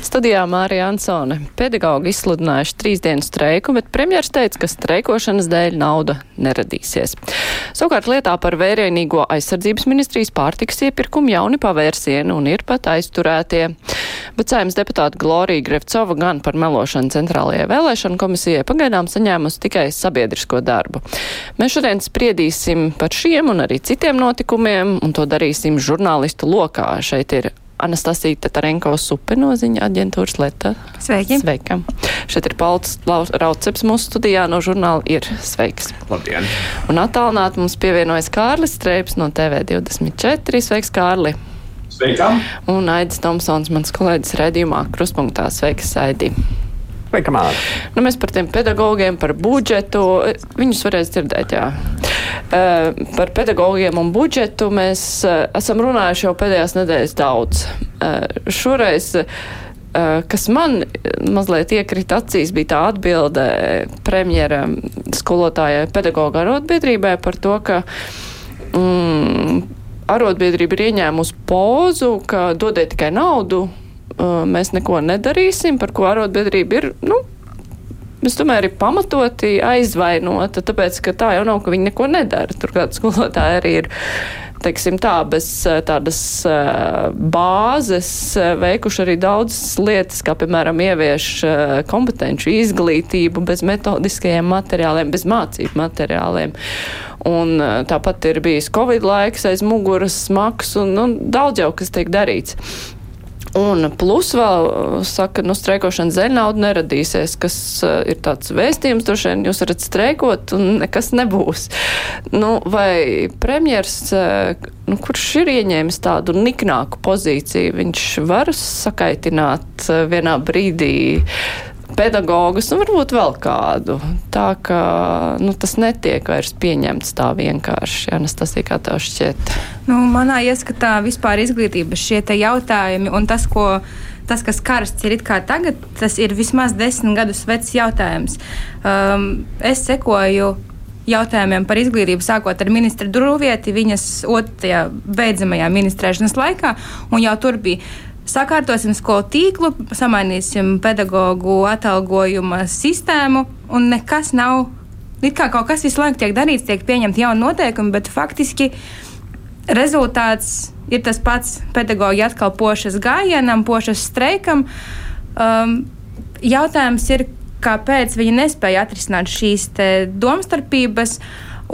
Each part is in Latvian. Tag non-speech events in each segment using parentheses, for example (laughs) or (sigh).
Studijā Mārija Ansone. Pedagogi izsludinājuši trīs dienu streiku, bet premjers teica, ka streikošanas dēļ nauda neradīsies. Savukārt lietā par vērienīgo aizsardzības ministrijas pārtiks iepirkumu jauni pavērsieni un ir pat aizturētie. Bet saimnes deputāta Glorija Grevcova gan par melošanu centrālajai vēlēšanu komisijai pagaidām saņēmusi tikai sabiedrisko darbu. Mēs šodien spriedīsim par šiem un arī citiem notikumiem, un to darīsim žurnālistu lokā. Šeit ir Anastasija Tatarenko Supe no ziņa aģentūras Leta. Sveiki! Sveikam! Šeit ir Pauls Rauceps mūsu studijā no žurnāla ir sveiks. Labdien! Un attālināt mums pievienojas Kārlis Streips no TV24. Sveiks, Kārli! Sveikam! Un Aidis Tomsons, mans kolēģis redzījumā Kruspunktā. Sveiks, Aidi! Sveika, Māra! Nu, mēs par tiem pedagogiem, par budžetu, viņus varēs dzirdēt, jā. Uh, par pedagogiem un budžetu mēs uh, esam runājuši jau pēdējās nedēļas daudz. Uh, šoreiz, kas man mazliet iekrita acīs, bija tā atbilde premjera skolotājai pedagoga arotbiedrībai par to, ka mm, arotbiedrība ir ieņēmusi pozu, ka dodiet tikai naudu, mēs neko nedarīsim, par ko arotbiedrība ir, nu, es domāju, arī pamatoti aizvainota, tāpēc, ka tā jau nav, ka viņi neko nedara. Turklāt skolotāji arī ir. Teiksim tā, bez tādas bāzes veikuši arī daudzas lietas, kā piemēram ievieš kompetenci izglītību, bez metodiskajiem materiāliem, bez mācību materiāliem. Un tāpat ir bijis Covid laiks aiz muguras smags un, un daudz jau kas tiek darīts. Un plus vēl saka, nu, streikošana dēļ nauda neradīsies, kas uh, ir tāds vēstījums, droši vien jūs varat streikot un nekas nebūs. Nu, vai premjers, uh, nu, kurš ir ieņēmis tādu niknāku pozīciju, viņš var sakaitināt vienā brīdī pedagogus un varbūt vēl kādu. Tā ka nu, tas netiek vairs pieņemts tā vienkārši. Jā, tas ir kā tev šķiet. Nu, manā ieskatā vispār izglītības šie jautājumi un tas, ko. Tas, kas karsts ir tagad, tas ir vismaz desmit gadus vecs jautājums. Um, es sekoju jautājumiem par izglītību, sākot ar ministra Druvieti, viņas otrajā beidzamajā ministrēšanas laikā, un jau tur bija sakārtosim skolu tīklu, samainīsim pedagoģu atalgojuma sistēmu, un nekas nav. It kā kaut kas visu laiku tiek darīts, tiek pieņemti jauni noteikumi, bet faktiski rezultāts ir tas pats. Pedagoģi atkal pošas gājienam, pošas streikam. Um, jautājums ir, kāpēc viņi nespēja atrisināt šīs domstarpības.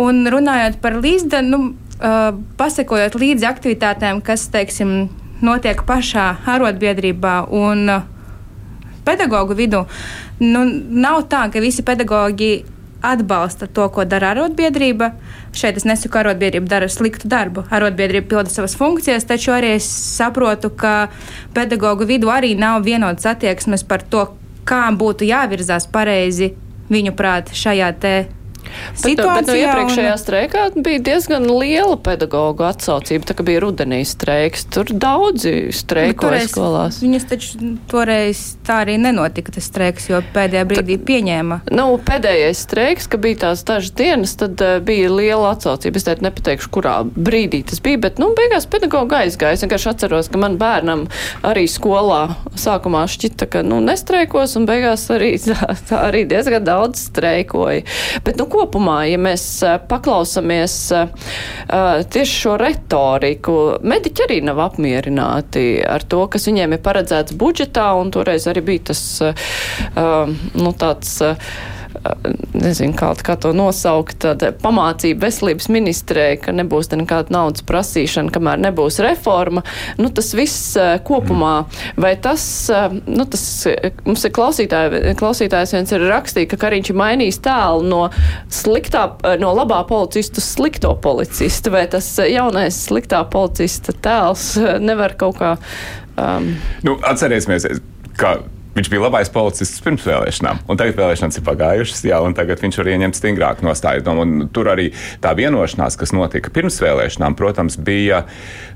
Un runājot par līdzdalību, nu, uh, pasakojot līdzi aktivitātēm, kas, teiksim, notiek pašā arotbiedrībā un uh, pedagoģu vidū. Nu, nav tā, ka visi pedagoģi atbalsta to, ko dara arotbiedrība. Šeit es nesaku, ka arotbiedrība dara sliktu darbu. Arotbiedrība pilda savas funkcijas, taču arī es saprotu, ka pedagoģu vidū arī nav vienotas attieksmes par to, kā būtu jāvirzās pareizi viņu prāt šajā Bet, bet no iepriekšējā un... streikā bija diezgan liela pedagoģa atsaucība, tā kā bija rudenī streiks. Tur daudzi streikoja toreiz, skolās. Viņas taču toreiz tā arī nenotika tas streiks, jo pēdējā brīdī Ta, pieņēma. Nu, pēdējais streiks, ka bija tās dažas dienas, tad uh, bija liela atsaucība. Es teicu, nepateikšu, kurā brīdī tas bija, bet, nu, beigās pedagoģa aizgāja. Es vienkārši atceros, ka man bērnam arī skolā sākumā šķita, ka, nu, nestreikos, un beigās arī, (laughs) tā, tā arī diezgan daudz streikoja. Bet, nu, kopumā, ja mēs paklausāmies tieši šo retoriku, mediķi arī nav apmierināti ar to, kas viņiem ir paredzēts budžetā, un toreiz arī bija tas, nu, tāds nezinu, kā, kā to nosaukt, tāda pamācība veselības ministrē, ka nebūs nekāda naudas prasīšana, kamēr nebūs reforma. Nu, tas viss kopumā, vai tas, nu, tas mums ir klausītāji, klausītājs viens ir rakstījis, ka Kariņš ir mainījis tēlu no sliktā, no labā policista uz slikto policistu, vai tas jaunais sliktā policista tēls nevar kaut kā. Um, nu, atcerēsimies, ka Viņš bija labais policists pirms vēlēšanām, un tagad vēlēšanas ir pagājušas, jā, un tagad viņš var ieņemt stingrāku nostāju. Un tur arī tā vienošanās, kas notika pirms vēlēšanām, protams, bija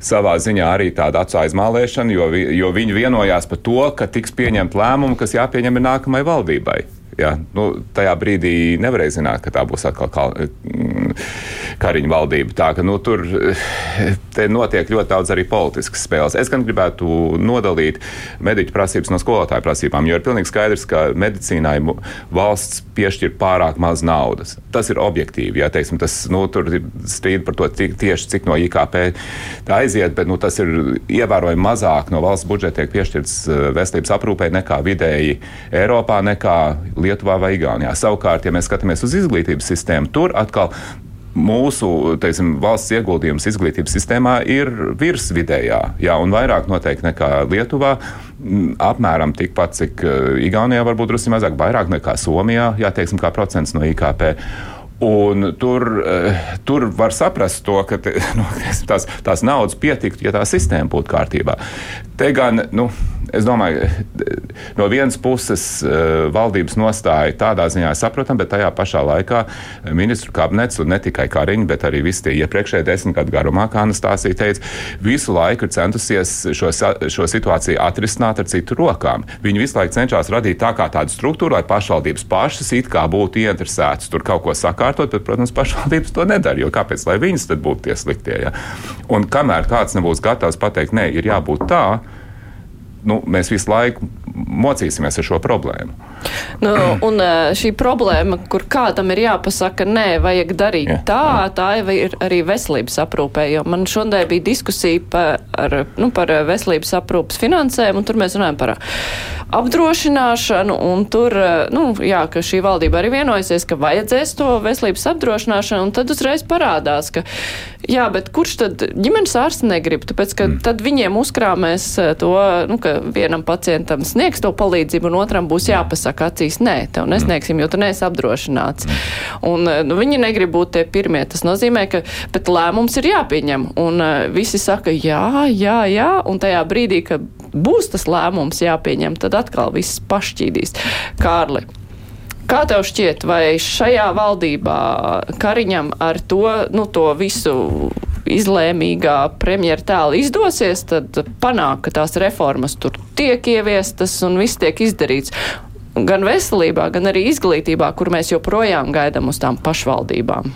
savā ziņā arī tāda acu aizmālēšana, jo, jo viņi vienojās par to, ka tiks pieņemt lēmumu, kas jāpieņem nākamajai valdībai. Ja, nu, tajā brīdī nevarēja zināt, ka tā būs atkal Kariņa valdība. Tā ka nu, tur notiek ļoti daudz arī politiskas spēles. Es gan gribētu nodalīt mediķu prasības no skolotāju prasībām, jo ir pilnīgi skaidrs, ka medicīnai valsts piešķir pārāk maz naudas. Tas ir objektīvi. Jā, teiksim, tas, nu, tur ir strīd par to tieši, cik no IKP tā aiziet, bet nu, tas ir ievērojami mazāk no valsts budžeta tiek piešķirts veselības aprūpē nekā vidēji Eiropā, nekā Lietuvā vai Igaunijā. Savukārt, ja mēs skatāmies uz izglītības sistēmu, tur atkal mūsu teiksim, valsts ieguldījums izglītības sistēmā ir virsvidējā, jā, un vairāk noteikti nekā Lietuvā. Apmēram tikpat, cik Igaunijā varbūt drusku mazāk, vairāk nekā Somijā, jā, teiksim, kā procents no IKP. Un tur, tur var saprast to, ka te, (laughs) nu, tās, tās naudas pietiktu, ja tā sistēma būtu kārtībā. Te gan, nu, es domāju, no vienas puses eh, valdības nostāja tādā ziņā saprotam, bet tajā pašā laikā ministru kabinets un ne tikai Kariņš, bet arī visi tie iepriekšējie desmit gadu garumā, kā Anastāsija teica, visu laiku ir centusies šo, šo situāciju atrisināt ar citu rokām. Viņi visu laiku cenšas radīt tā kā tādu struktūru, lai pašvaldības pašas it kā būtu ieinteresētas tur kaut ko sakārtot, bet, protams, pašvaldības to nedara, jo kāpēc lai viņas tad būtu tie sliktie? Ja? Un kamēr kāds nebūs gatavs pateikt, nē, ir jābūt tā, nu, mēs visu laiku mocīsimies ar šo problēmu. Nu, un šī problēma, kur kādam ir jāpasaka, nē, vajag darīt jā, tā, jā. tā ir arī veselības aprūpē. Jo man šodien bija diskusija par, ar, nu, par veselības aprūpas finansēm, un tur mēs runājam par apdrošināšanu, un tur, nu, jā, ka šī valdība arī vienojusies, ka vajadzēs to veselības apdrošināšanu, un tad uzreiz parādās, ka, jā, bet kurš tad ģimenes ārsts negrib, tāpēc, ka mm. tad viņiem uzkrāmēs to, nu, ka vienam pacientam sniegs to palīdzību, un otram būs jāpasaka acīs, nē, tev nesniegsim, jo tu neesi apdrošināts. Un nu, viņi negrib būt tie pirmie. Tas nozīmē, ka lēmums ir jāpieņem. Un uh, visi saka, jā, jā, jā, un tajā brīdī, kad būs tas lēmums jāpieņem, tad atkal viss pašķīdīs. Kārli. Kā tev šķiet, vai šajā valdībā Kariņam ar to, nu, to visu izlēmīgā premjera tēla izdosies, tad panāk, ka tās reformas tur tiek ieviestas un viss tiek izdarīts. Gan veselībā, gan arī izglītībā, kur mēs joprojām gaidām uz tām pašvaldībām.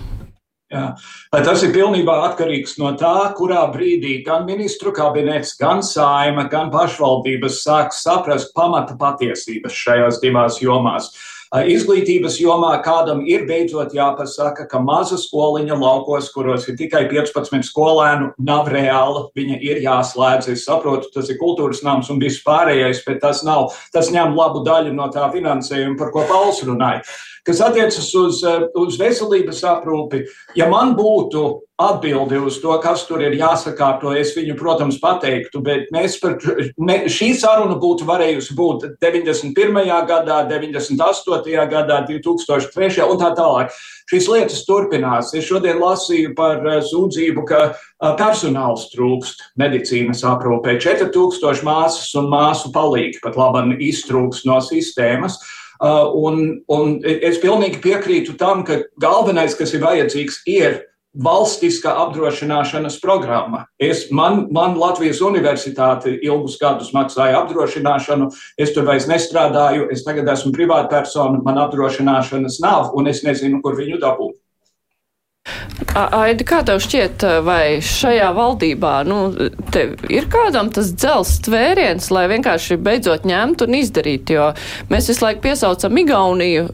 Jā. Tas ir pilnībā atkarīgs no tā, kurā brīdī gan ministru kabinets, gan saima, gan pašvaldības sāks saprast pamata patiesības šajās divās jomās. Izglītības jomā kādam ir beidzot jāpasaka, ka maza skoliņa laukos, kuros ir tikai 15 skolēnu, nav reāla. Viņa ir jāslēdz. Es saprotu, tas ir kultūras nams un viss pārējais, bet tas nav. Tas ņem labu daļu no tā finansējuma, par ko Pauls runāja. Kas attiecas uz, uz veselības aprūpi, ja man būtu atbildi uz to, kas tur ir jāsakārto, es viņu, protams, pateiktu, bet mēs par ne, šī saruna būtu varējusi būt 91. gadā, 98. gadā, 2003. un tā tālāk. Šīs lietas turpinās. Es šodien lasīju par sūdzību, ka personāls trūkst medicīnas aprūpē. 4000 māsas un māsu palīgi pat labam iztrūks no sistēmas. Uh, un, un es pilnīgi piekrītu tam, ka galvenais, kas ir vajadzīgs, ir valstiska apdrošināšanas programma. Es, man, man Latvijas universitāte ilgus gadus maksāja apdrošināšanu, es tur vairs nestrādāju, es tagad esmu privātpersona, man apdrošināšanas nav, un es nezinu, kur viņu dabūt. Aidi, kā tev šķiet, vai šajā valdībā nu, ir kādam tas dzels tvēriens, lai vienkārši beidzot ņemtu un izdarītu? Jo mēs visu laiku piesaucam Igauniju,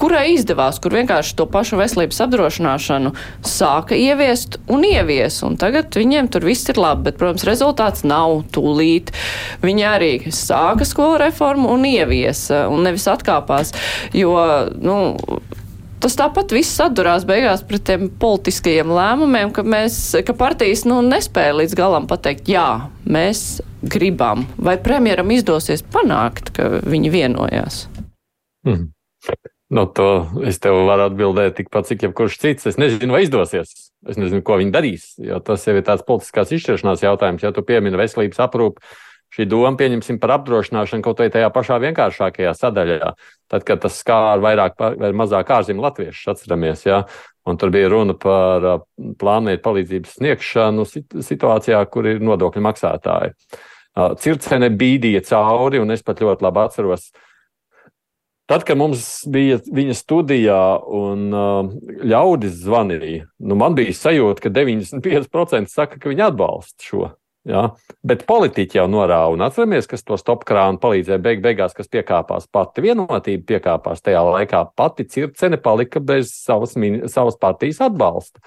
kurai izdevās, kur vienkārši to pašu veselības apdrošināšanu sāka ieviest un ievies. Un tagad viņiem tur viss ir labi, bet, protams, rezultāts nav tūlīt. Viņi arī sāka skolu reformu un ieviesa un nevis atkāpās. Jo, nu, tas tāpat viss sadurās beigās pret tiem politiskajiem lēmumiem, ka, mēs, ka partijas nu, nespēja līdz galam pateikt, jā, mēs gribam. Vai premjeram izdosies panākt, ka viņi vienojās? Hmm. No to es tev varu atbildēt tikpat, cik jebkurš cits. Es nezinu, vai izdosies. Es nezinu, ko viņi darīs. Jo tas jau ir tāds politiskās izšķiršanās jautājums. Ja tu piemini veselības aprūpi, šī doma, pieņemsim, par apdrošināšanu kaut vai tajā pašā vienkāršākajā sadaļā, tad, kad tas skāra vairāk vai mazāk ārzemju latviešus, atceramies, ja, un tur bija runa par plānveidu palīdzības sniegšanu situācijā, kur ir nodokļu maksātāji. Circene bīdīja cauri, un es pat ļoti labi atceros, Tad, kad mums bija viņa studijā un uh, ļaudis zvanīja, nu, man bija sajūta, ka 95% saka, ka viņi atbalsta šo. Ja? Bet politiķi jau norāda, un atceramies, kas to stopkrānu palīdzēja beig beigās, kas piekāpās pati vienotība, piekāpās tajā laikā. Pati circene palika bez savas, savas partijas atbalsta.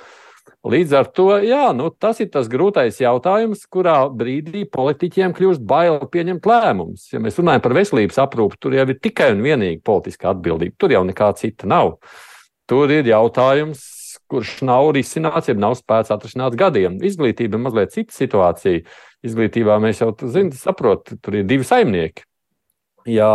Līdz ar to jā, nu, tas ir tas grūtais jautājums, kurā brīdī politiķiem kļūst bail pieņemt lēmumus. Ja mēs runājam par veselības aprūpi, tur jau ir tikai un vienīgi politiska atbildība. Tur jau nekā cita nav. Tur ir jautājums, kurš nav risināts, ja nav spēts atrisināt gadiem. Izglītība ir mazliet cita situācija. Izglītībā mēs jau zinām, saprotam, tur ir divi saimnieki. Ja,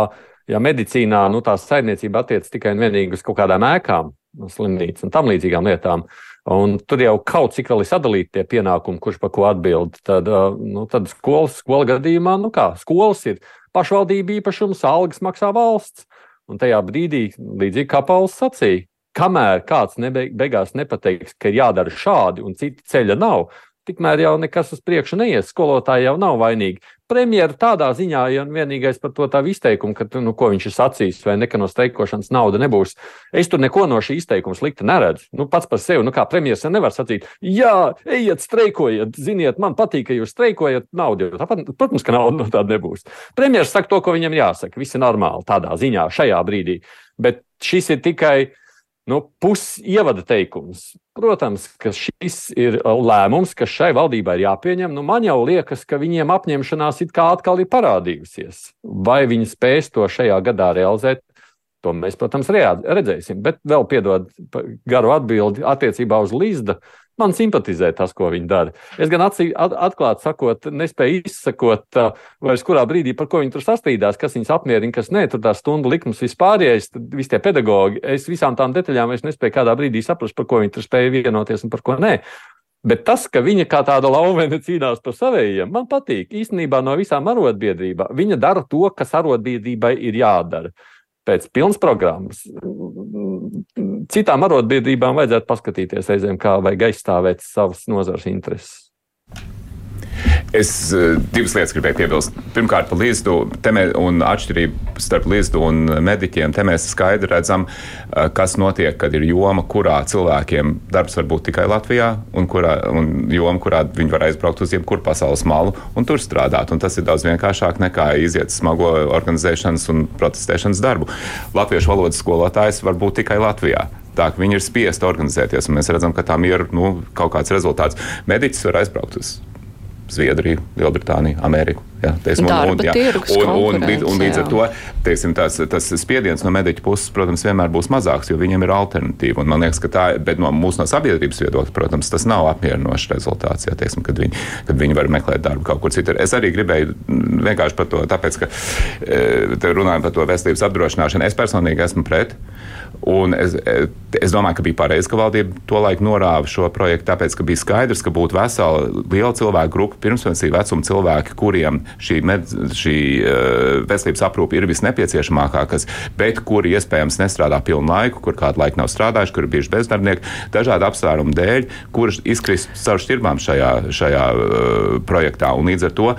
ja medicīnā nu, tā saimniecība attiecas tikai un vienīgi uz kaut kādām ēkām, slimnīcas un tam līdzīgām lietām, Un tur jau kaut cik vēl ir sadalīti tie pienākumi, kurš par ko atbild. Tad, nu, tad skolas, skola gadījumā, nu kā, skolas ir pašvaldība īpašums, algas maksā valsts. Un tajā brīdī, līdzīgi kā Pauls sacīja, kamēr kāds nebeig, beigās nepateiks, ka ir jādara šādi un citi ceļa nav, tikmēr jau nekas uz priekšu neies. Skolotāji jau nav vainīgi. Premjeras tādā ziņā, ja vienīgais par to tādu izteikumu, ka, nu, ko viņš ir sacījis, vai nekā no streikošanas nauda nebūs. Es tur neko no šī izteikuma slikta neredzu. Nu, pats par sevi, nu, kā premjeras nevar sacīt, jā, ejiet, streikojiet, ziniet, man patīk, ka jūs streikojat, naudu. Tāpat, protams, ka nauda no tāda nebūs. Premjeras saka to, ko viņam jāsaka. Viss ir normāli tādā ziņā, šajā brīdī. Bet šis ir tikai nu, pusievada teikums. Protams, ka šis ir lēmums, kas šai valdībai ir jāpieņem. Nu, man jau liekas, ka viņiem apņemšanās it kā atkal ir parādījusies. Vai viņi spēs to šajā gadā realizēt, to mēs, protams, redzēsim. Bet vēl piedod garu atbildi attiecībā uz Līsda Man simpatizē tas, ko viņi dara. Es gan atcī, at, atklāti sakot, nespēju izsakot, uh, vairs kurā brīdī, par ko viņi tur sastrīdās, kas viņus apmierina, kas nē, tur tā stundu likums vispārējais, visi tie pedagogi. Es visām tām detaļām nespēju kādā brīdī saprast, par ko viņi tur spēja vienoties un par ko nē. Bet tas, ka viņa kā tāda lauvene cīnās par saviem, man patīk. Īstenībā no visām arotbiedrībām viņa dara to, kas arotbiedrībai ir jādara pēc pilnas programmas. Citām arotbiedrībām vajadzētu paskatīties reizēm, kā vajag aizstāvēt savas nozares intereses. Es eh, divas lietas gribēju piebilst. Pirmkārt, par līdzdu un atšķirību starp līdzdu un mediķiem. Te mēs skaidri redzam, eh, kas notiek, kad ir joma, kurā cilvēkiem darbs var būt tikai Latvijā, un, kurā, un joma, kurā viņi var aizbraukt uz jebkuru pasaules malu un tur strādāt. Un tas ir daudz vienkāršāk nekā iziet smago organizēšanas un protestēšanas darbu. Latviešu valodas skolotājs var būt tikai Latvijā tā, ka viņi ir spiesti organizēties, mēs redzam, ka tam ir nu, kaut kāds rezultāts. Mediķis var aizbraukt uz Zviedriju, Lielbritāniju, Ameriku. Jā, teiksim, un, un, jā. Un, un, un, un līdz ar to teiksim, tas, tas spiediens no mediķa puses, protams, vienmēr būs mazāks, jo viņiem ir alternatīva. Man liekas, ka tā, bet no mūsu no sabiedrības viedokļa, protams, tas nav apmierinošs rezultāts, jā, teiksim, kad, viņi, kad viņi var meklēt darbu kaut kur citur. Es arī gribēju vienkārši par to, tāpēc, ka e, runājam par to veselības apdrošināšanu. Es personīgi esmu pret. Un es, e, es domāju, ka bija pareizi, ka valdība to laiku norāva šo projektu, tāpēc, ka bija skaidrs, ka būtu vesela liela cilvēku grupa, pirmsvensīga vecuma cilvēki, kuriem šī, med, šī uh, veselības aprūpe ir visnepieciešamākā, kas, bet kuri iespējams nestrādā pilnu laiku, kur kādu laiku nav strādājuši, kur ir bijuši bezdarbnieki, dažādu apsvērumu dēļ, kurš izkrist caur šķirbām šajā, šajā uh, projektā. Un līdz ar to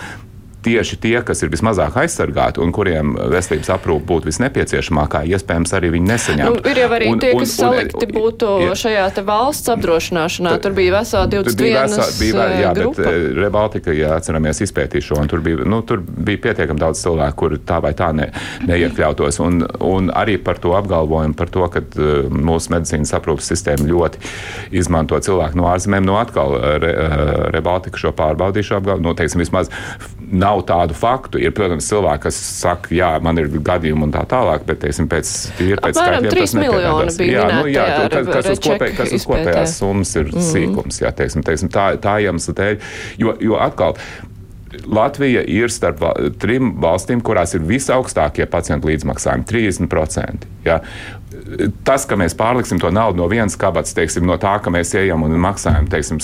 tieši tie, kas ir vismazāk aizsargāti un kuriem veselības aprūpe būtu visnepieciešamākā, iespējams, arī viņi nesaņem. Nu, ir jau arī un, tie, kas un, salikti un, būtu jā. šajā valsts apdrošināšanā. Tur bija vesela 21 bija vesā, bija, jā, grupa. bet eh, Rebaltika, ja atceramies, izpētīja šo, un tur bija, nu, tur bija pietiekami daudz cilvēku, kuri tā vai tā ne, neiekļautos. Un, un arī par to apgalvojumu, par to, ka uh, mūsu medicīnas aprūpas sistēma ļoti izmanto cilvēku no ārzemēm, no atkal Re, uh, Rebaltika šo pārbaudīšu apgalvojumu, nu, teiksim, vismaz nav tādu faktu. Ir, protams, cilvēki, kas saka, jā, man ir gadījumi un tā tālāk, bet, teiksim, pēc, ir pēc skaitļiem tas nepiedalās. Jā, nu, jā, tas, kas uz, kopē, kas uz kopējās summas ir mm. sīkums, jā, teiksim, teiksim, tā, tā iemesla dēļ. Jo, jo atkal. Latvija ir starp trim valstīm, kurās ir visaugstākie pacientu līdzmaksājumi - 30%. Ja? Tas, ka mēs pārliksim to naudu no vienas kabatas, teiksim, no tā, ka mēs ejam un maksājam teiksim,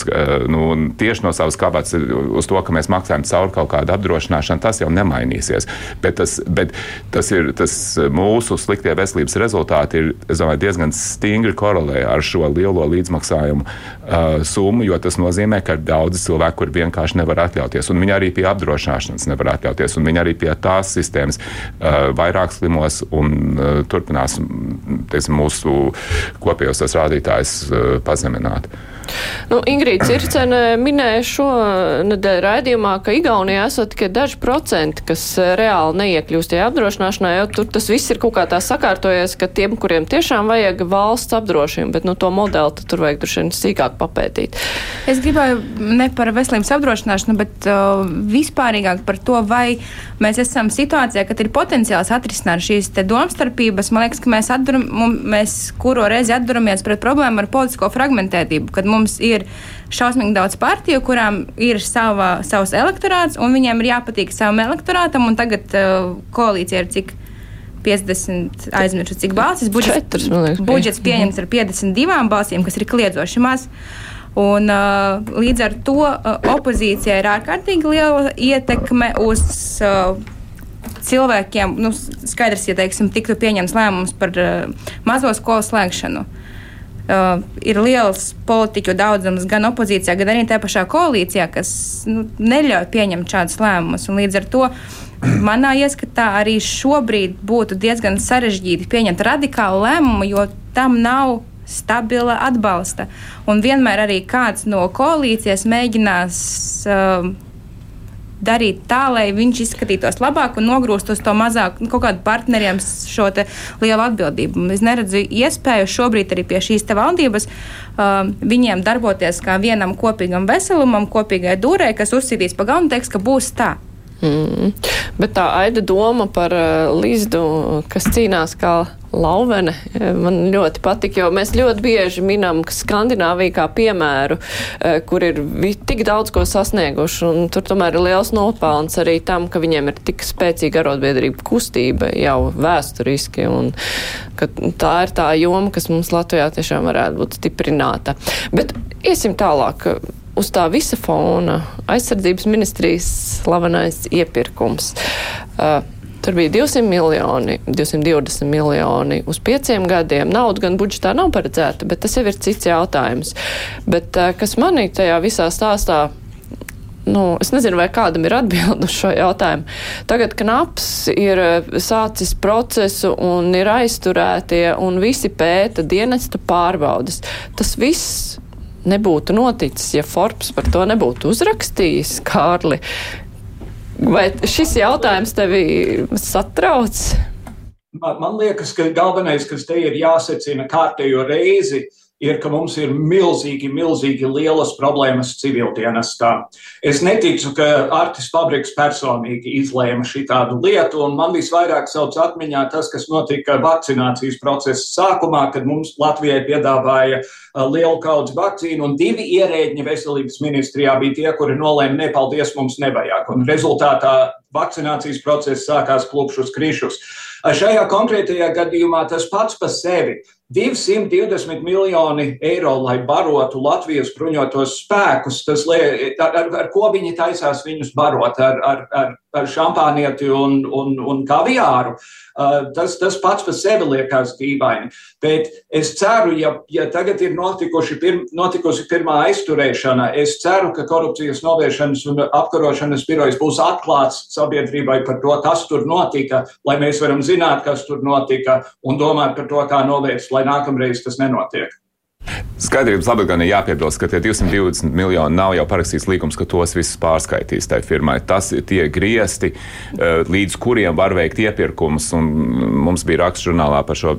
nu, tieši no savas kabatas uz to, ka mēs maksājam caur kaut kādu apdrošināšanu, tas jau nemainīsies. Bet tas, bet tas ir tas mūsu sliktie veselības rezultāti ir domāju, diezgan stingri korelē ar šo lielo līdzmaksājumu uh, summu, jo tas nozīmē, ka ir daudzi cilvēki, kuri vienkārši nevar atļauties. Un viņi arī pie apdrošināšanas nevar atļauties, un viņi arī pie tās sistēmas uh, vairāk slimos un uh, turpinās teiksim, mūsu kopējos rādītājus uh, pazemināt. Nu, Ingrīda Circene minēja šonadēļ raidījumā, ka Igaunijā esat tikai daži procenti, kas eh, reāli neiekļūst tajā apdrošināšanā, jo tur tas viss ir kaut kā tā sakārtojies, ka tiem, kuriem tiešām vajag valsts apdrošinājumu, bet nu, to modeli tur vajag droši vien sīkāk papētīt. Es gribēju ne par veselības apdrošināšanu, bet uh, vispārīgāk par to, vai mēs esam situācijā, kad ir potenciāls atrisināt šīs domstarpības. Man liekas, ka mēs, atduram, mēs kuro reizi atduramies pret problēmu ar politisko fragmentētību, kad mums ir šausmīgi daudz partiju, kurām ir sava, savs elektorāts, un viņiem ir jāpatīk savam elektorātam, un tagad uh, koalīcija ir cik. 50, aizmirsu, cik balsis. Budžets, man liekas, budžets pieņemts ar 52 balsīm, kas ir kliedzoši maz. Un, uh, līdz ar to uh, opozīcijai ir ārkārtīgi liela ietekme uz uh, cilvēkiem. Nu, skaidrs, ja teiksim, tiktu pieņemts lēmums par uh, mazo skolu slēgšanu. Uh, ir liels politiķu daudzums gan opozīcijā, gan arī tajā pašā koalīcijā, kas nu, neļauj pieņemt šādus lēmumus. Līdz ar to manā ieskatā arī šobrīd būtu diezgan sarežģīti pieņemt radikālu lēmumu, jo tam nav stabila atbalsta. Un vienmēr arī kāds no koalīcijas mēģinās uh, darīt tā, lai viņš izskatītos labāk un nogrūst uz to mazāk nu, kaut kādu partneriem šo lielu atbildību. Es neredzu iespēju šobrīd arī pie šīs valdības uh, viņiem darboties kā vienam kopīgam veselumam, kopīgai dūrē, kas uzsīdīs pa galvu un teiks, ka būs tā. Mm. Bet tā aida doma par uh, Lizdu, kas cīnās kā lauvene, eh, man ļoti patika, jo mēs ļoti bieži minam Skandināviju kā piemēru, uh, kur ir tik daudz ko sasnieguši, un tur tomēr ir liels nopelns arī tam, ka viņiem ir tik spēcīga arotbiedrība kustība jau vēsturiski, un ka tā ir tā joma, kas mums Latvijā tiešām varētu būt stiprināta. Bet iesim tālāk uz tā visa fona aizsardzības ministrijas slavenais iepirkums. Uh, Tur bija 200 miljoni, 220 miljoni uz pieciem gadiem. Nauda gan budžetā nav paredzēta, bet tas jau ir cits jautājums. Bet uh, kas manī tajā visā stāstā nu, es nezinu, vai kādam ir atbildi uz šo jautājumu. Tagad knaps ir sācis procesu un ir aizturētie un visi pēta dienesta pārbaudas. Tas viss nebūtu noticis, ja Forbes par to nebūtu uzrakstījis, Kārli. Vai šis jautājums tevi satrauc? Man, liekas, ka galvenais, kas te ir jāsecina kārtējo reizi, ir, ka mums ir milzīgi, milzīgi lielas problēmas civildienestā. Es neticu, ka Artis Fabriks personīgi izlēma šitādu lietu, un man visvairāk sauc atmiņā tas, kas notika vakcinācijas procesa sākumā, kad mums Latvijai piedāvāja lielu kaudzi vakcīnu, un divi ierēģi veselības ministrijā bija tie, kuri nolēma, nepaldies, mums nevajag. Un rezultātā vakcinācijas process sākās klupšus krišus. Šajā konkrētajā gadījumā tas pats par sevi 220 miljoni eiro, lai barotu Latvijas bruņotos spēkus. Tas, ar, ar, ar ko viņi taisās viņus barot? Ar, ar, ar, ar šampānieti un, un, un kaviāru. Uh, tas, tas pats par sevi liekas dīvaini. Bet es ceru, ja, ja tagad ir pirm, notikusi pirmā aizturēšana, es ceru, ka korupcijas novēršanas un apkarošanas birojas būs atklāts sabiedrībai par to, kas tur notika, lai mēs varam zināt, kas tur notika un domāt par to, kā novērst lai nākamreiz tas nenotiek. Skaidrības labāk gan ir jāpiebilst, ka tie 220 miljoni nav jau parakstīts līgums, ka tos visus pārskaitīs tai firmai. Tas ir tie griesti, eh, līdz kuriem var veikt iepirkumus. Mums bija raksts žurnālā par šo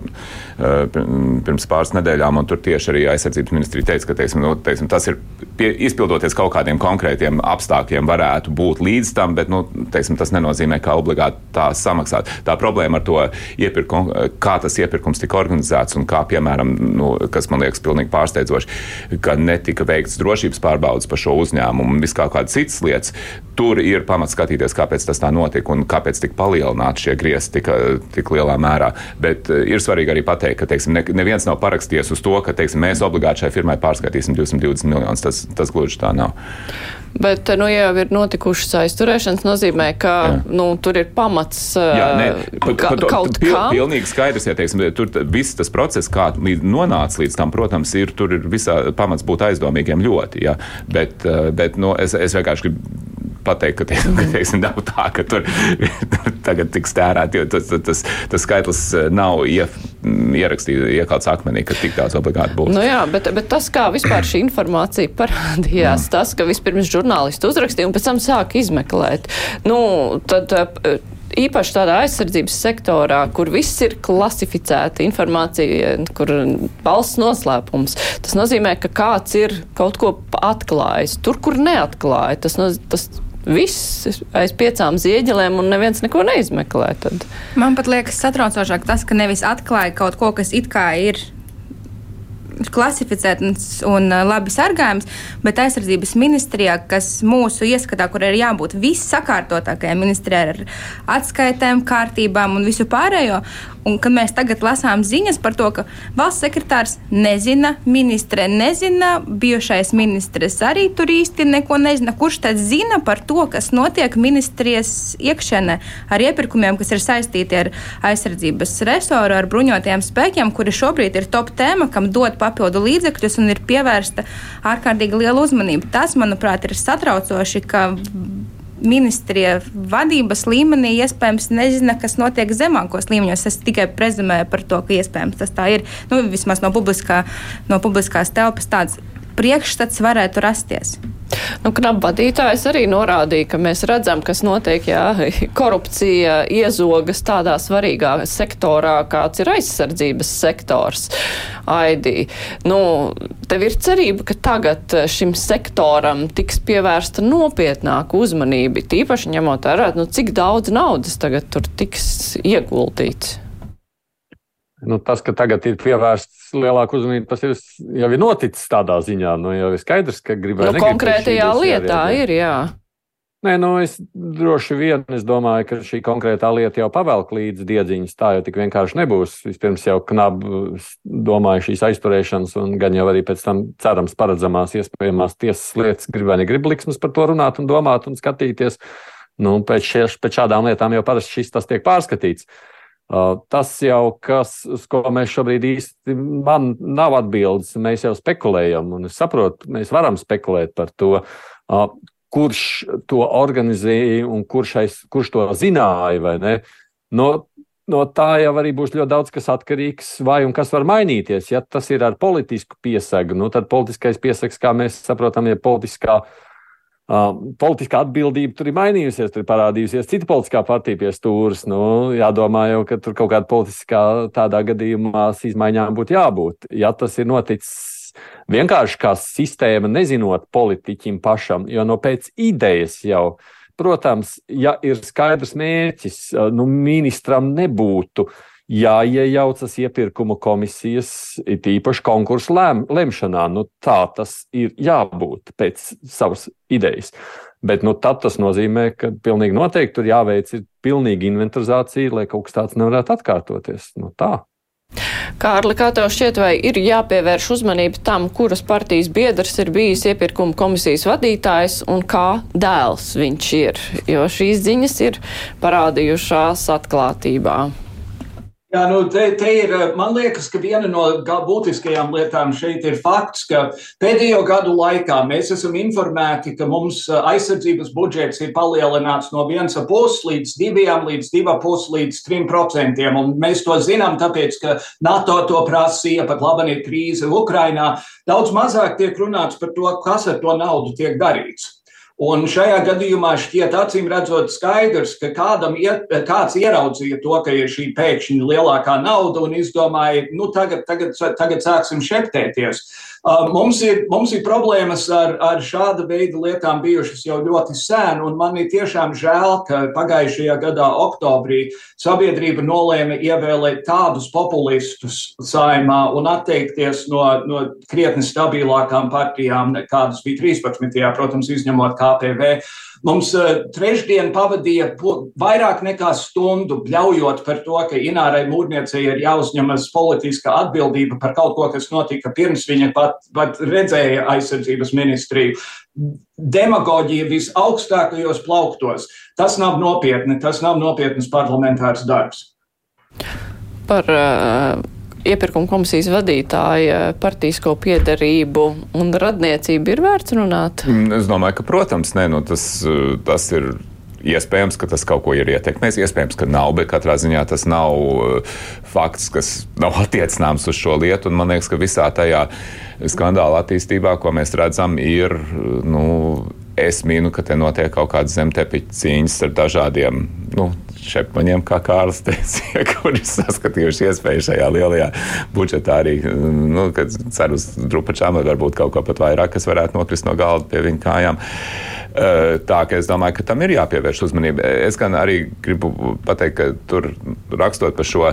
pirms pāris nedēļām, un tur tieši arī aizsardzības ministrija teica, ka teiksim, nu, teiksim, tas ir pie, izpildoties kaut kādiem konkrētiem apstākļiem, varētu būt līdz tam, bet nu, teiksim, tas nenozīmē, ka obligāti tā samaksāt. Tā problēma ar to iepirkumu, kā tas iepirkums tika organizēts un kā, piemēram, nu, kas man liekas pilnīgi pārsteidzoši, ka netika veikts drošības pārbaudas par šo uzņēmumu un vis kā kādas citas lietas. Tur ir pamats skatīties, kāpēc tas tā notika un kāpēc tika palielināti šie griezti tik, tik lielā mērā. Bet uh, ir svarīgi arī pateikt, ka teiksim, ne, neviens nav parakstījies uz to, ka teiksim, mēs obligāti šai firmai pārskatīsim 220 miljonus. Tas, tas gluži tā nav. Bet, nu, ja jau ir notikušas aizturēšanas, nozīmē, ka Jā. nu, tur ir pamats Jā, nē, pa, ka, pa to, kaut pil, kam. Pilnīgi skaidrs, ja teiksim, tur viss tas process, kā nonāca līdz tam, protams, ir, tur ir visā pamats būt aizdomīgiem ļoti. Ja? Bet, bet nu, es, es vienkārši gribu pateikt, ka, tie, ka teiksim, nav tā, ka tur (laughs) tagad tiks tērēti, jo tas, tas, tas skaitlis nav ie, ierakstīts, iekalts akmenī, ka tik tāds obligāti būs. Nu jā, bet, bet tas, kā vispār šī informācija parādījās, mm. tas, ka vispirms žurnālisti uzrakstīja un pēc tam sāka izmeklēt, nu, tad īpaši tādā aizsardzības sektorā, kur viss ir klasificēta informācija, kur valsts noslēpums. Tas nozīmē, ka kāds ir kaut ko atklājis. Tur, kur neatklāja, tas, no, tas viss aiz piecām zieģelēm un neviens neko neizmeklē. Tad. Man pat liekas satraucošāk tas, ka nevis atklāja kaut ko, kas it kā ir klasificēts un uh, labi sargājams, bet aizsardzības ministrijā, kas mūsu ieskatā, kur ir jābūt vissakārtotākajai ministrijai ar atskaitēm, kārtībām un visu pārējo, Un, kad mēs tagad lasām ziņas par to, ka valsts sekretārs nezina, ministre nezina, bijušais ministrs arī tur īsti neko nezina, kurš tad zina par to, kas notiek ministrijas iekšēnē ar iepirkumiem, kas ir saistīti ar aizsardzības resoru, ar bruņotajiem spēkiem, kuri šobrīd ir top tēma, kam dod papildu līdzekļus un ir pievērsta ārkārtīgi liela uzmanība. Tas, manuprāt, ir satraucoši, ka ministrija vadības līmenī iespējams nezina, kas notiek zemākos līmeņos. Es tikai prezumēju par to, ka iespējams tas tā ir. Nu, vismaz no, publiskā, no publiskās telpas tāds priekšstats varētu rasties. Nu, Knapu vadītājs arī norādīja, ka mēs redzam, kas notiek, jā, (laughs) korupcija iezogas tādā svarīgā sektorā, kāds ir aizsardzības sektors. Aidī. Nu, tev ir cerība, ka tagad šim sektoram tiks pievērsta nopietnāka uzmanība, tīpaši ņemot vērā, nu, cik daudz naudas tagad tur tiks ieguldīts. Nu, tas, ka tagad ir pievērsts lielāka uzmanība, tas ir, jau ir noticis tādā ziņā. Nu, jau ir skaidrs, ka gribētu. Nu, konkrētajā lietā ir, jā. Nē, nu es droši vien es domāju, ka šī konkrētā lieta jau pavelk līdz diedziņas. Tā jau tik vienkārši nebūs. Vispirms jau knabi domāju šīs aizturēšanas, un gan jau arī pēc tam cerams paredzamās iespējamās tiesas lietas grib vai negrib liksmas par to runāt un domāt un skatīties. Nu, pēc, šie, pēc šādām lietām jau parasti šis tas tiek pārskatīts. Uh, tas jau, kas, uz ko mēs šobrīd īsti man nav atbildes, mēs jau spekulējam, un es saprotu, mēs varam spekulēt par to, kurš to organizēja un kurš, aiz, kurš to zināja, vai ne. No, no tā jau arī būs ļoti daudz kas atkarīgs, vai un kas var mainīties. Ja tas ir ar politisku piesagu, nu, tad politiskais piesags, kā mēs saprotam, ir politiskā uh, Uh, politiskā atbildība tur ir mainījusies, tur ir parādījusies cita politiskā partija pie stūres. Nu, jādomā jau, ka tur kaut kāda politiskā tādā gadījumā izmaiņām būtu jābūt. Ja tas ir noticis vienkārši kā sistēma, nezinot politiķim pašam, jo no pēc idejas jau, protams, ja ir skaidrs mērķis, nu, ministram nebūtu jāiejaucas iepirkuma komisijas, it īpaši konkursu lēm, lemšanā. Nu, tā tas ir jābūt pēc savas idejas. Bet nu, tas nozīmē, ka pilnīgi noteikti tur jāveic pilnīga inventarizācija, lai kaut kas tāds nevarētu atkārtoties. Nu, tā. Kārli, kā tev šķiet, vai ir jāpievērš uzmanība tam, kuras partijas biedrs ir bijis iepirkuma komisijas vadītājs un kā dēls viņš ir, jo šīs ziņas ir parādījušās atklātībā? Jā, nu, te, te ir, man liekas, ka viena no būtiskajām lietām šeit ir fakts, ka pēdējo gadu laikā mēs esam informēti, ka mums aizsardzības budžets ir palielināts no 1,5 līdz 2, līdz 2,5 līdz 3 procentiem. Mēs to zinām, tāpēc, ka NATO to prasīja, pat labi ir krīze Ukrainā. Daudz mazāk tiek runāts par to, kas ar to naudu tiek darīts. Un šajā gadījumā šķiet acīm redzot skaidrs, ka kādam iet, kāds ieraudzīja to, ka ir šī pēkšņi lielākā nauda un izdomāja, nu tagad, tagad, tagad sāksim šeptēties. Mums ir, mums ir problēmas ar, ar šāda veida lietām bijušas jau ļoti sen, un man ir tiešām žēl, ka pagājušajā gadā oktobrī sabiedrība nolēma ievēlēt tādus populistus saimā un atteikties no, no krietni stabilākām partijām, kādas bija 13. protams, izņemot KPV. Mums uh, trešdien pavadīja vairāk nekā stundu bļaujot par to, ka Inārai Mūrniecei ir jāuzņemas politiska atbildība par kaut ko, kas notika pirms viņa pat, pat redzēja aizsardzības ministriju. Demagoģija visaugstākajos plauktos. Tas nav nopietni, tas nav nopietnas parlamentārs darbs. Par uh iepirkuma komisijas vadītāja partijisko piedarību un radniecību ir vērts runāt? Mm, es domāju, ka, protams, nē, nu, tas, tas ir. Iespējams, ka tas kaut ko ir ietekmējis, iespējams, ka nav, bet katrā ziņā tas nav uh, fakts, kas (laughs) nav attiecināms uz šo lietu. Man liekas, ka visā tajā skandāla attīstībā, ko mēs redzam, ir nu, es mīnu, ka te notiek kaut kādas zemtepiņa cīņas ar dažādiem nu, šepmaņiem, kā Kārlis teica, (laughs) kuri saskatījuši iespēju šajā lielajā budžetā arī, nu, kad cer uz drupačām, vai varbūt kaut ko pat vairāk, kas varētu nokrist no galda pie viņa kājām. Tā ka es domāju, ka tam ir jāpievērš uzmanība. Es gan arī gribu pateikt, ka tur rakstot par šo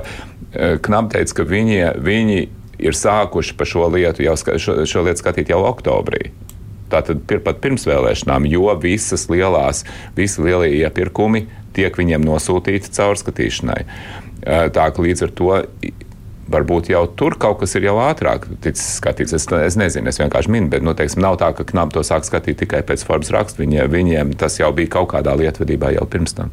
knapu teica, ka viņi, viņi ir sākuši par šo lietu jau šo, šo lietu skatīt jau oktobrī. Tātad pat pirms vēlēšanām, jo visas lielās, visi lielie iepirkumi tiek viņiem nosūtīti caurskatīšanai. Tā ka līdz ar to varbūt jau tur kaut kas ir jau ātrāk ticis skatīts. Es, es nezinu, es vienkārši minu, bet nu, teiksim, nav tā, ka knapi to sāk skatīt tikai pēc Forbes raksta. Viņiem, viņiem tas jau bija kaut kādā lietvedībā jau pirms tam.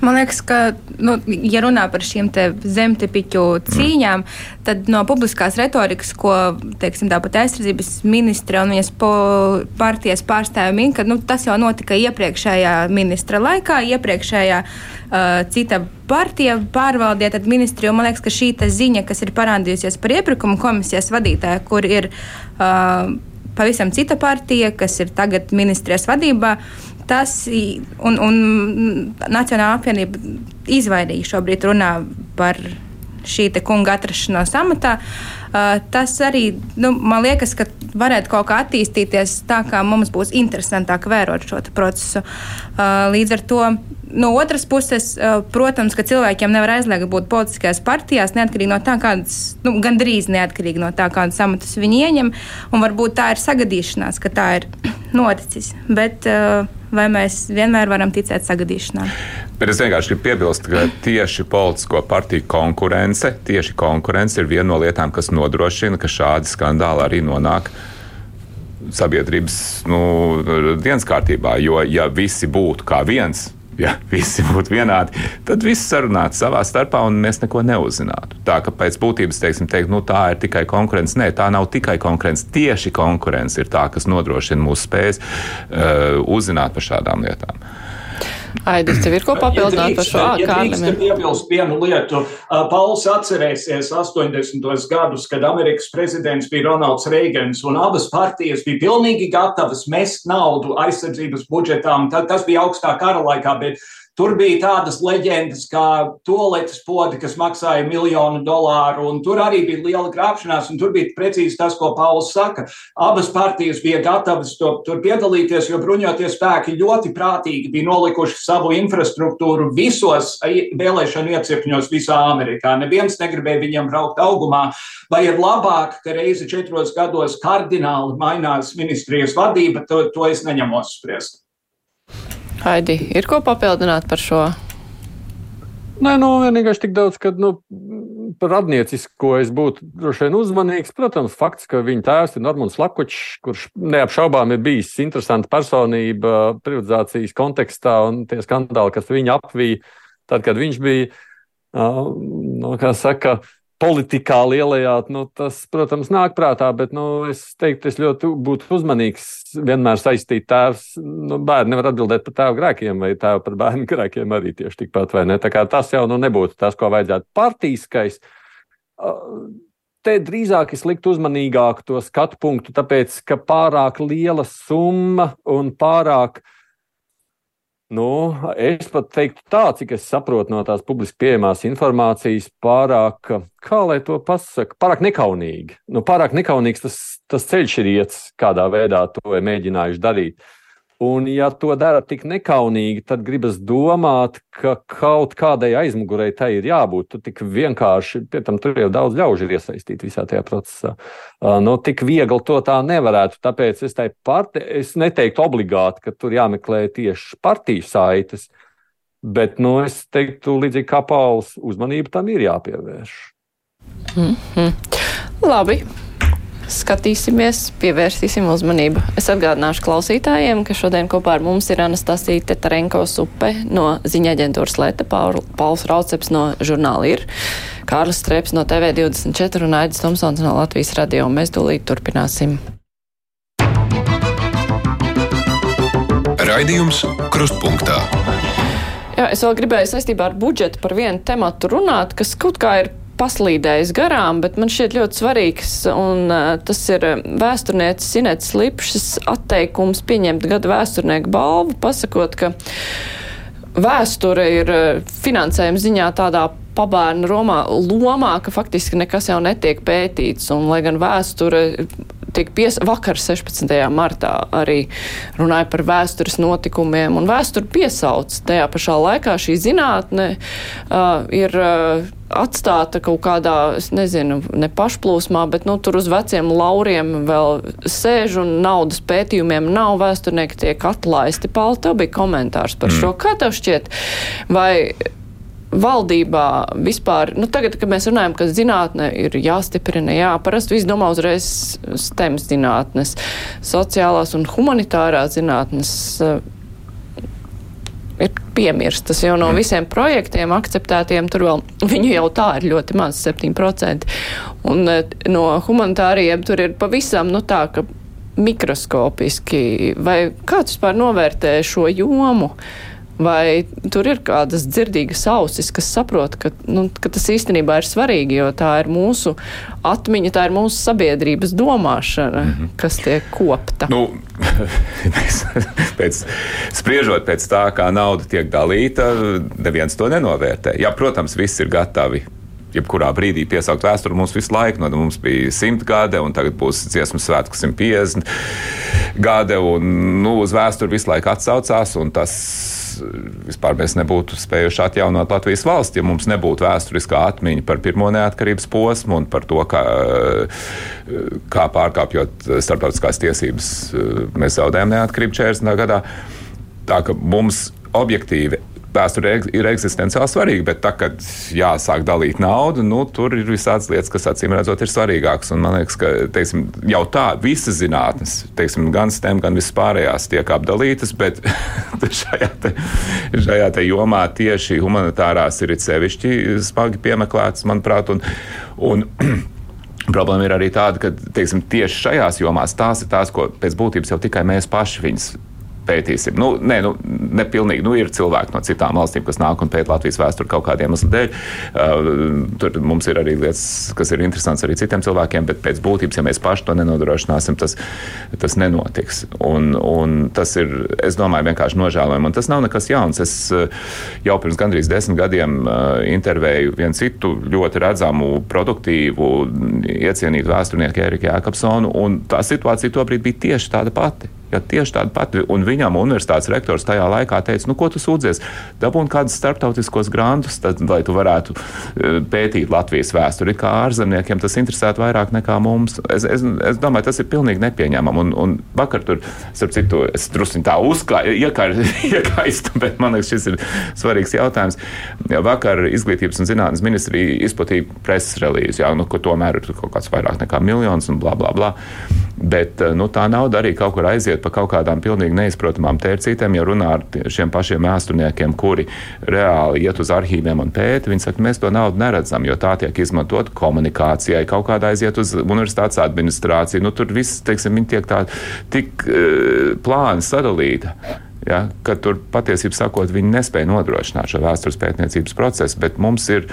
Man liekas, ka, nu, ja runā par šīm zemtepiķu cīņām, mm. tad no publiskās retorikas, ko teiksim, tāpat aizsardzības ministra un viņas partijas pārstāvja min, ka nu, tas jau notika iepriekšējā ministra laikā, iepriekšējā uh, cita partija pārvaldīja tad ministriju. Man liekas, ka šī ziņa, kas ir parādījusies par iepirkuma komisijas vadītāju, kur ir uh, pavisam cita partija, kas ir tagad ministrijas vadībā, tas un, un Nacionāla apvienība izvairīja šobrīd runā par šī kunga atrašanos amatā. Uh, tas arī nu, man liekas, ka varētu kaut kā attīstīties tā, kā mums būs interesantāk vērot šo procesu. Uh, līdz ar to no otras puses, protams, ka cilvēkiem nevar aizliegt būt politiskajās partijās, neatkarīgi no tā, kādas, nu, gandrīz neatkarīgi no tā, kādas amatus viņi ieņem. Un varbūt tā ir sagadīšanās, ka tā ir (clears throat) noticis. Bet, uh, vai mēs vienmēr varam ticēt sagadīšanām. Bet es vienkārši gribu piebilst, ka tieši politisko partiju konkurence, tieši konkurence ir viena no lietām, kas nodrošina, ka šādi skandāli arī nonāk sabiedrības nu, dienas kārtībā. Jo, ja visi būtu kā viens, ja visi būtu vienādi, tad viss sarunātu savā starpā un mēs neko neuzzinātu. Tā ka pēc būtības teiksim, teikt, nu, tā ir tikai konkurence. Nē, tā nav tikai konkurence. Tieši konkurence ir tā, kas nodrošina mūsu spējas uh, uzzināt par šādām lietām. Aidis, tev ir ko papildināt par šo kārtu? Ja piebilst vienu lietu. Pauls atcerēsies 80. gadus, kad Amerikas prezidents bija Ronalds Reigans, un abas partijas bija pilnīgi gatavas mest naudu aizsardzības budžetām. Tas bija augstā kara laikā, bet Tur bija tādas leģendas kā toaletes podi, kas maksāja miljonu dolāru, un tur arī bija liela krāpšanās, tur bija precīzi tas, ko Pauls saka. Abas partijas bija gatavas to, tur piedalīties, jo bruņotie spēki ļoti prātīgi bija nolikuši savu infrastruktūru visos vēlēšanu iecirkņos visā Amerikā. Neviens negribēja viņiem braukt augumā, vai ir labāk, ka reizi četros gados kardināli mainās ministrijas vadība, to, to es neņemos spriest. Haidi, ir ko papildināt par šo? Nē, nu, vienkārši tik daudz, ka nu, par radniecisko es būtu droši vien uzmanīgs. Protams, fakts, ka viņa tēvs ir Normons Lakučs, kurš neapšaubām ir bijis interesanta personība privatizācijas kontekstā un tie skandāli, kas viņu apvīja, tad, kad viņš bija, nu, kā saka, politikā lielajā, nu, tas, protams, nāk prātā, bet nu, es teiktu, es ļoti būtu uzmanīgs vienmēr saistīt tēvs. Nu, bērni nevar atbildēt par tēva grēkiem, vai tēva par bērnu grēkiem arī tieši tikpat, vai ne? Tā kā tas jau nu, nebūtu tas, ko vajadzētu partijiskais. Te drīzāk es liktu uzmanīgāk to skatu punktu, tāpēc, ka pārāk liela summa un pārāk Nu, es pat teiktu tā, cik es saprotu no tās publiski pieejamās informācijas, pārāk, kā lai to pasaka, pārāk nekaunīgi. Nu, pārāk nekaunīgs tas, tas ceļš ir iets, kādā veidā to ir mēģinājuši darīt. Un, ja to dara tik nekaunīgi, tad gribas domāt, ka kaut kādai aizmugurei tai ir jābūt. Tu tik vienkārši, pie tam tur jau daudz ļaužu ir iesaistīti visā tajā procesā. Uh, nu, tik viegli to tā nevarētu. Tāpēc es, parti, es neteiktu obligāti, ka tur jāmeklē tieši partiju saites. Bet nu, es teiktu, līdzīgi kā Pauls, uzmanība tam ir jāpievērš. Mm -hmm. Labi skatīsimies, pievērsīsim uzmanību. Es atgādināšu klausītājiem, ka šodien kopā ar mums ir Anastasija Tetarenko Supe no ziņa aģentūras Leta, Pauls Rauceps no žurnāla ir, Kārlis Streps no TV24 un Aidis Tomsons no Latvijas radio. Mēs tūlīt turpināsim. Raidījums Krustpunktā. Jā, es vēl gribēju saistībā ar budžetu par vienu tematu runāt, kas kaut kā ir paslīdējis garām, bet man šķiet ļoti svarīgs, un uh, tas ir vēsturniecis Inets Lipšs atteikums pieņemt gada vēsturnieku balvu, pasakot, ka vēsture ir finansējuma ziņā tādā pabērnu Romā, lomā, ka faktiski nekas jau netiek pētīts, un lai gan vēsture tiek pies, vakar 16. martā arī runāja par vēstures notikumiem, un vēsturi piesauc. Tajā pašā laikā šī zinātne uh, ir. Uh, atstāta kaut kādā, es nezinu, ne pašplūsmā, bet nu, tur uz veciem lauriem vēl sēž un naudas pētījumiem nav vēsturnieki tiek atlaisti. Pāli, tev bija komentārs par mm. šo. Kā tev šķiet? Vai valdībā vispār, nu tagad, kad mēs runājam, ka zinātne ir jāstiprina, jā, parasti viss domā uzreiz STEM zinātnes, sociālās un humanitārās zinātnes ir piemirstas, jo no mm. visiem projektiem akceptētiem tur vēl viņu jau tā ir ļoti maz, 7%. Un uh, no humanitāriem tur ir pavisam, nu tā, ka mikroskopiski, vai kāds vispār novērtē šo jomu? Uh, Vai tur ir kādas dzirdīgas ausis, kas saprot, ka, nu, ka tas īstenībā ir svarīgi, jo tā ir mūsu atmiņa, tā ir mūsu sabiedrības domāšana, mm -hmm. kas tiek kopta? Nu, (laughs) pēc, spriežot pēc tā, kā nauda tiek dalīta, neviens to nenovērtē. Jā, protams, viss ir gatavi jebkurā brīdī piesaukt vēsturi. Mums visu laiku, no mums bija 100 gadi, un tagad būs dziesmu svētku 150 gadi, un nu, uz vēsturi visu laiku atsaucās. Tas vispār mēs nebūtu spējuši atjaunot Latvijas valsti, ja mums nebūtu vēsturiskā atmiņa par pirmo neatkarības posmu un par to, kā, kā pārkāpjot starptautiskās tiesības, mēs zaudējām neatkarību 40. gadā. Tā ka mums objektīvi vēsture ir eksistenciāli svarīga, bet tā, kad jāsāk dalīt naudu, nu, tur ir visādas lietas, kas acīm redzot ir svarīgākas. Un man liekas, ka teiksim, jau tā visas zinātnes, teiksim, gan STEM, gan visas pārējās tiek apdalītas, bet (laughs) šajā, te, šajā te jomā tieši humanitārās ir sevišķi smagi piemeklētas, manuprāt. Un, un, (clears throat) Problēma ir arī tāda, ka teiksim, tieši šajās jomās tās ir tās, ko pēc būtības jau tikai mēs paši viņus pētīsim. Nu, nē, nu, nepilnīgi. Nu, ir cilvēki no citām valstīm, kas nāk un pēta Latvijas vēsturi kaut kādiem iemesliem dēļ. Uh, tur mums ir arī lietas, kas ir interesants arī citiem cilvēkiem, bet pēc būtības, ja mēs paši to nenodrošināsim, tas, tas nenotiks. Un, un tas ir, es domāju, vienkārši nožēlojami. Un tas nav nekas jauns. Es uh, jau pirms gandrīz desmit gadiem uh, intervēju vienu citu ļoti redzamu, produktīvu, iecienītu vēsturnieku Eriku Jākapsonu, un tā situācija tobrīd bija tieši tāda pati. Ja tieši tāda pati, un viņam universitātes rektors tajā laikā teica, nu, ko tu sūdzies, dabūn kādus starptautiskos grantus, tad, lai tu varētu e, pētīt Latvijas vēsturi. Kā ārzemniekiem tas interesētu vairāk nekā mums. Es, es, es domāju, tas ir pilnīgi nepieņemami. Un, un vakar tur, starp citu, es drusku tā (laughs) iekaistu, bet man liekas, šis ir svarīgs jautājums. Vakar izglītības un zinātnes ministrija izplatīja preses relīzi, jā, nu, ka tomēr ir kaut kāds vairāk nekā miljons un bla, bla, bla. Bet e, nu, tā nauda arī kaut kur aiziet par kaut kādām pilnīgi neizprotamām tērcītēm, ja runā ar šiem pašiem vēsturniekiem, kuri reāli iet uz arhīviem un pēta. Viņi saka, mēs to naudu neredzam, jo tā tiek izmantot komunikācijai, kaut kādā aiziet uz universitātes administrāciju. Nu, tur viss, teiksim, viņi tiek tā tik uh, plāni sadalīti. Ja, ka tur patiesībā sakot, viņi nespēja nodrošināt šo vēstures pētniecības procesu, bet mums ir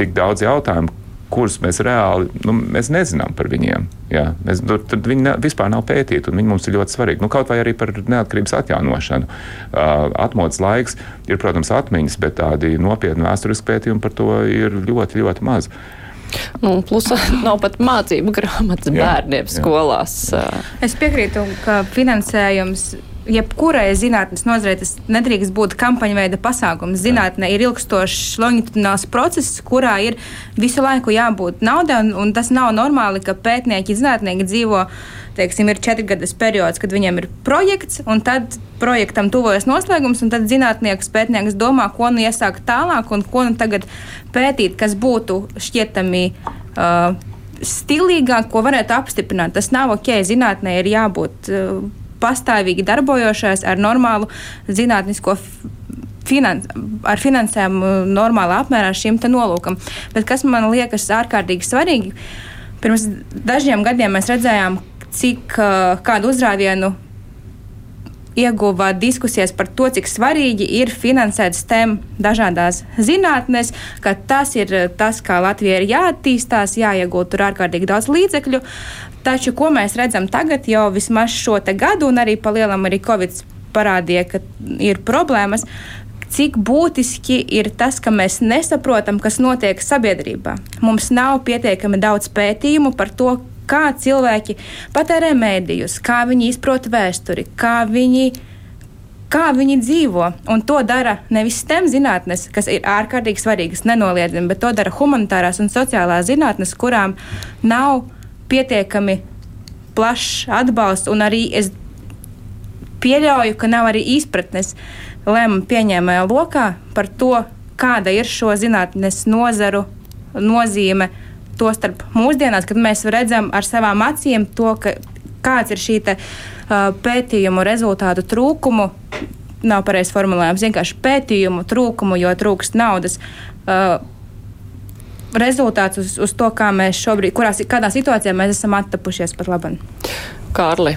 tik daudz jautājumu, kurus mēs reāli nu, mēs nezinām par viņiem. Jā, mēs, tur, tad viņi ne, vispār nav pētīti, un viņi mums ir ļoti svarīgi. Nu, kaut vai arī par neatkarības atjaunošanu. Uh, atmodas laiks ir, protams, atmiņas, bet tādi nopietni vēsturiski pētījumi par to ir ļoti, ļoti maz. Nu, plus (laughs) nav pat mācību grāmatas bērniem jā, jā. skolās. Es piekrītu, ka finansējums jebkurai zinātnes nozarei tas nedrīkst būt kampaņu veida pasākums. Zinātnē ir ilgstošs, longitudināls process, kurā ir visu laiku jābūt naudai, un, un tas nav normāli, ka pētnieki, zinātnieki dzīvo. Teiksim, ir četri gadu periods, kad viņiem ir projekts, un tad projektam tuvojas noslēgums, un tad zinātnieks, pētnieks domā, ko nu iesākt tālāk, un ko nu tagad pētīt, kas būtu šķietami uh, stilīgāk, ko varētu apstiprināt. Tas nav ok, zinātnē ir jābūt. Uh, pastāvīgi darbojošais ar normālu zinātnisko finans, ar finansējumu normālā apmērā šim nolūkam. Bet kas man liekas ārkārtīgi svarīgi, pirms dažiem gadiem mēs redzējām, cik kādu uzrāvienu ieguva diskusijas par to, cik svarīgi ir finansēt STEM dažādās zinātnēs, ka tas ir tas, kā Latvija ir jāattīstās, jāiegūt tur ārkārtīgi daudz līdzekļu. Taču, ko mēs redzam tagad, jau vismaz šo gadu, un arī palielam arī Covid parādīja, ka ir problēmas. Cik būtiski ir tas, ka mēs nesaprotam, kas notiek sabiedrībā. Mums nav pietiekami daudz pētījumu par to, kā cilvēki patērē mēdījus, kā viņi izprot vēsturi, kā viņi kā viņi dzīvo. Un to dara nevis STEM zinātnes, kas ir ārkārtīgi svarīgas, nenoliedzami, bet to dara humanitārās un sociālās zinātnes, kurām nav pietiekami plašs atbalsts. Un arī es pieļauju, ka nav arī izpratnes lēmumu pieņēmējā lokā par to, kāda ir šo zinātnes nozaru nozīme Tostarp mūsdienās, kad mēs redzam ar savām acīm to, ka, kāds ir šī te, uh, pētījumu rezultātu trūkumu. Nav pareizs formulējums, vienkārši pētījumu trūkumu, jo trūkst naudas. Uh, rezultāts uz, uz to, kā mēs šobrīd, kurās, kādā situācijā mēs esam attapušies pat labi. Kārli.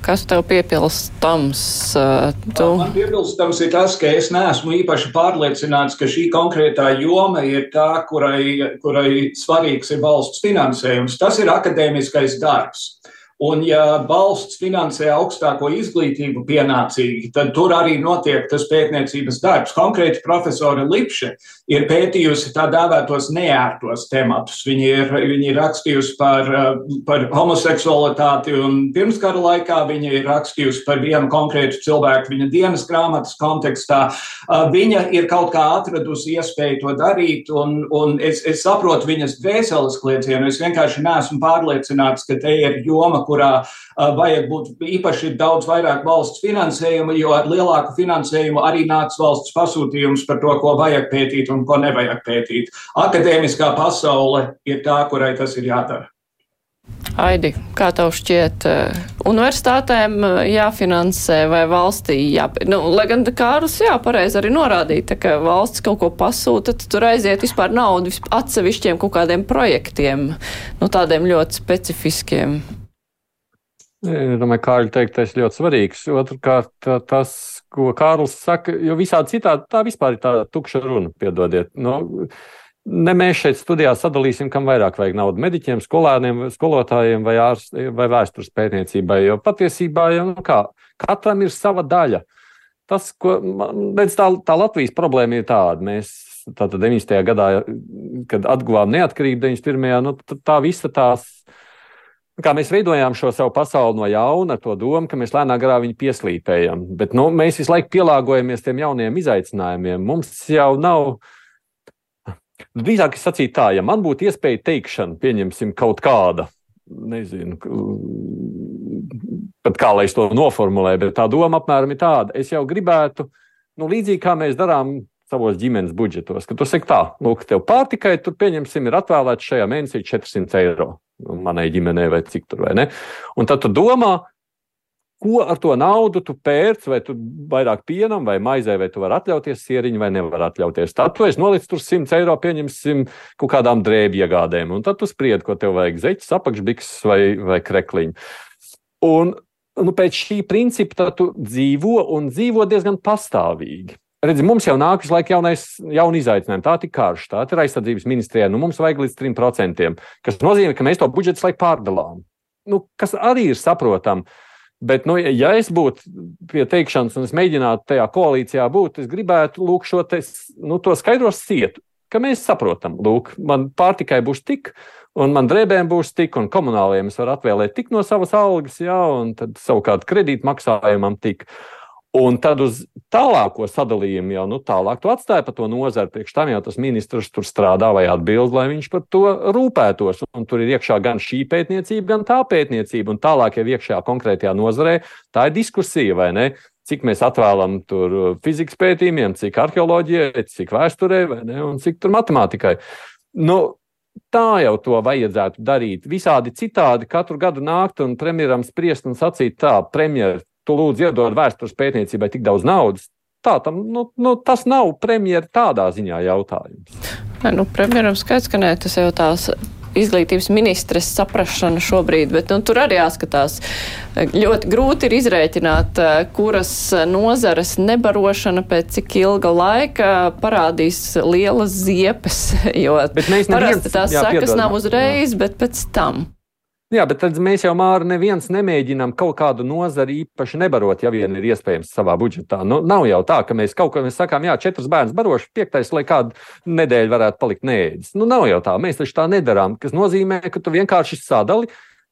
Kas tev piepilstams? Tu? Man piepilstams ir tas, ka es neesmu īpaši pārliecināts, ka šī konkrētā joma ir tā, kurai, kurai svarīgs ir valsts finansējums. Tas ir akadēmiskais darbs. Un, ja valsts finansē augstāko izglītību pienācīgi, tad tur arī notiek tas pētniecības darbs. Konkrēti, profesora Lipše ir pētījusi tā dēvētos neērtos tematus. Viņa ir, viņa ir rakstījusi par, par homoseksualitāti, un pirmskara laikā viņa ir rakstījusi par vienu konkrētu cilvēku viņa dienas grāmatas kontekstā. Viņa ir kaut kā atradusi iespēju to darīt, un, un es, es saprotu viņas dvēseles kliecienu. Es vienkārši neesmu pārliecināts, ka te ir joma, kurā vajag būt īpaši daudz vairāk valsts finansējuma, jo ar lielāku finansējumu arī nāks valsts pasūtījums par to, ko vajag pētīt un ko nevajag pētīt. Akadēmiskā pasaule ir tā, kurai tas ir jādara. Aidi, kā tev šķiet, universitātēm jāfinansē vai valstī jā, nu, lai gan Kārlis, jā, pareizi arī norādīja, ka valsts kaut ko pasūta, tad tur aiziet vispār naudu atsevišķiem kaut kādiem projektiem, nu tādiem ļoti specifiskiem. Es domāju, Kārļa teiktais ļoti svarīgs. Otrakārt, tas, ko Kārlis saka, jo visādi citādi tā vispār ir tāda tukša runa, piedodiet. Nu, ne mēs šeit studijā sadalīsim, kam vairāk vajag naudu - mediķiem, skolēniem, skolotājiem vai, ārst, vai vēstures pētniecībai, jo patiesībā jau nu kā, katram ir sava daļa. Tas, ko, redz, tā, tā Latvijas problēma ir tāda. Mēs tātad 90. gadā, kad atguvām neatkarību 91. Nu, tā visa tās kā mēs veidojām šo savu pasauli no jauna, to domu, ka mēs lēnām garā viņu pieslīpējam. Bet nu, mēs visu laiku pielāgojamies tiem jauniem izaicinājumiem. Mums jau nav. Drīzāk es sacītu tā, ja man būtu iespēja teikšana, pieņemsim kaut kāda, nezinu, pat kā lai es to noformulēju, bet tā doma apmēram ir tāda. Es jau gribētu, nu, līdzīgi kā mēs darām savos ģimenes budžetos, ka tu saki tā, lūk, tev pārtikai tur pieņemsim ir atvēlēts šajā mēnesī 400 eiro manai ģimenei vai cik tur vai ne. Un tad tu domā, ko ar to naudu tu pērc, vai tu vairāk pienam vai maizē, vai tu vari atļauties sieriņu vai nevar atļauties. Tad tu esi nolicis tur 100 eiro, pieņemsim, kaut kādām drēbju iegādēm, un tad tu spriedzi, ko tev vajag zeķis, apakšbiks vai, vai krekliņu. Un nu, pēc šī principa tu dzīvo un dzīvo diezgan pastāvīgi. Redzi, mums jau nāk visu laiku jaunais, jauni izaicinājumi. Tā ir karš, tā ir aizsardzības ministrijā. Nu, mums vajag līdz 3%, kas nozīmē, ka mēs to budžetu laiku pārdalām. Nu, kas arī ir saprotami. Bet, nu, ja es būtu pie teikšanas, un es mēģinātu tajā koalīcijā būt, es gribētu lūk šo te, nu, to skaidros cietu, ka mēs saprotam, lūk, man pārtikai būs tik, un man drēbēm būs tik, un komunāliem es varu atvēlēt tik no savas algas, jā, un tad savukārt kredītmaksājumam tik. Un tad uz tālāko sadalījumu jau nu, tālāk tu atstāji par to nozari. Priekš tam jau tas ministrs tur strādā vai atbild, lai viņš par to rūpētos. Un tur ir iekšā gan šī pētniecība, gan tā pētniecība. Un tālāk jau iekšā konkrētajā nozarē tā ir diskusija, vai ne? Cik mēs atvēlam tur fizikas pētījumiem, cik arheoloģijai, cik vēsturē, ne, un cik tur matemātikai. Nu, Tā jau to vajadzētu darīt. Visādi citādi katru gadu nākt un premjeram spriest un sacīt, tā, premjeras tu lūdzu iedod vēstures pētniecībai tik daudz naudas. Tā tam, nu, nu, tas nav premjera tādā ziņā jautājums. Ne, nu, premjeram skaidrs, ka nē, tas jau tās izglītības ministres saprašana šobrīd, bet nu, tur arī jāskatās. Ļoti grūti ir izrēķināt, kuras nozares nebarošana pēc cik ilga laika parādīs lielas ziepes, (laughs) jo parasti tās jā, sekas nav uzreiz, jā. bet pēc tam. Jā, bet tad mēs jau māri neviens nemēģinām kaut kādu nozari īpaši nebarot, ja vien ir iespējams savā budžetā. Nu, nav jau tā, ka mēs kaut ko mēs sakām, jā, četras bērns baroši, piektais, lai kādu nedēļu varētu palikt neēdis. Nu, nav jau tā, mēs taču tā nedarām, kas nozīmē, ka tu vienkārši sadali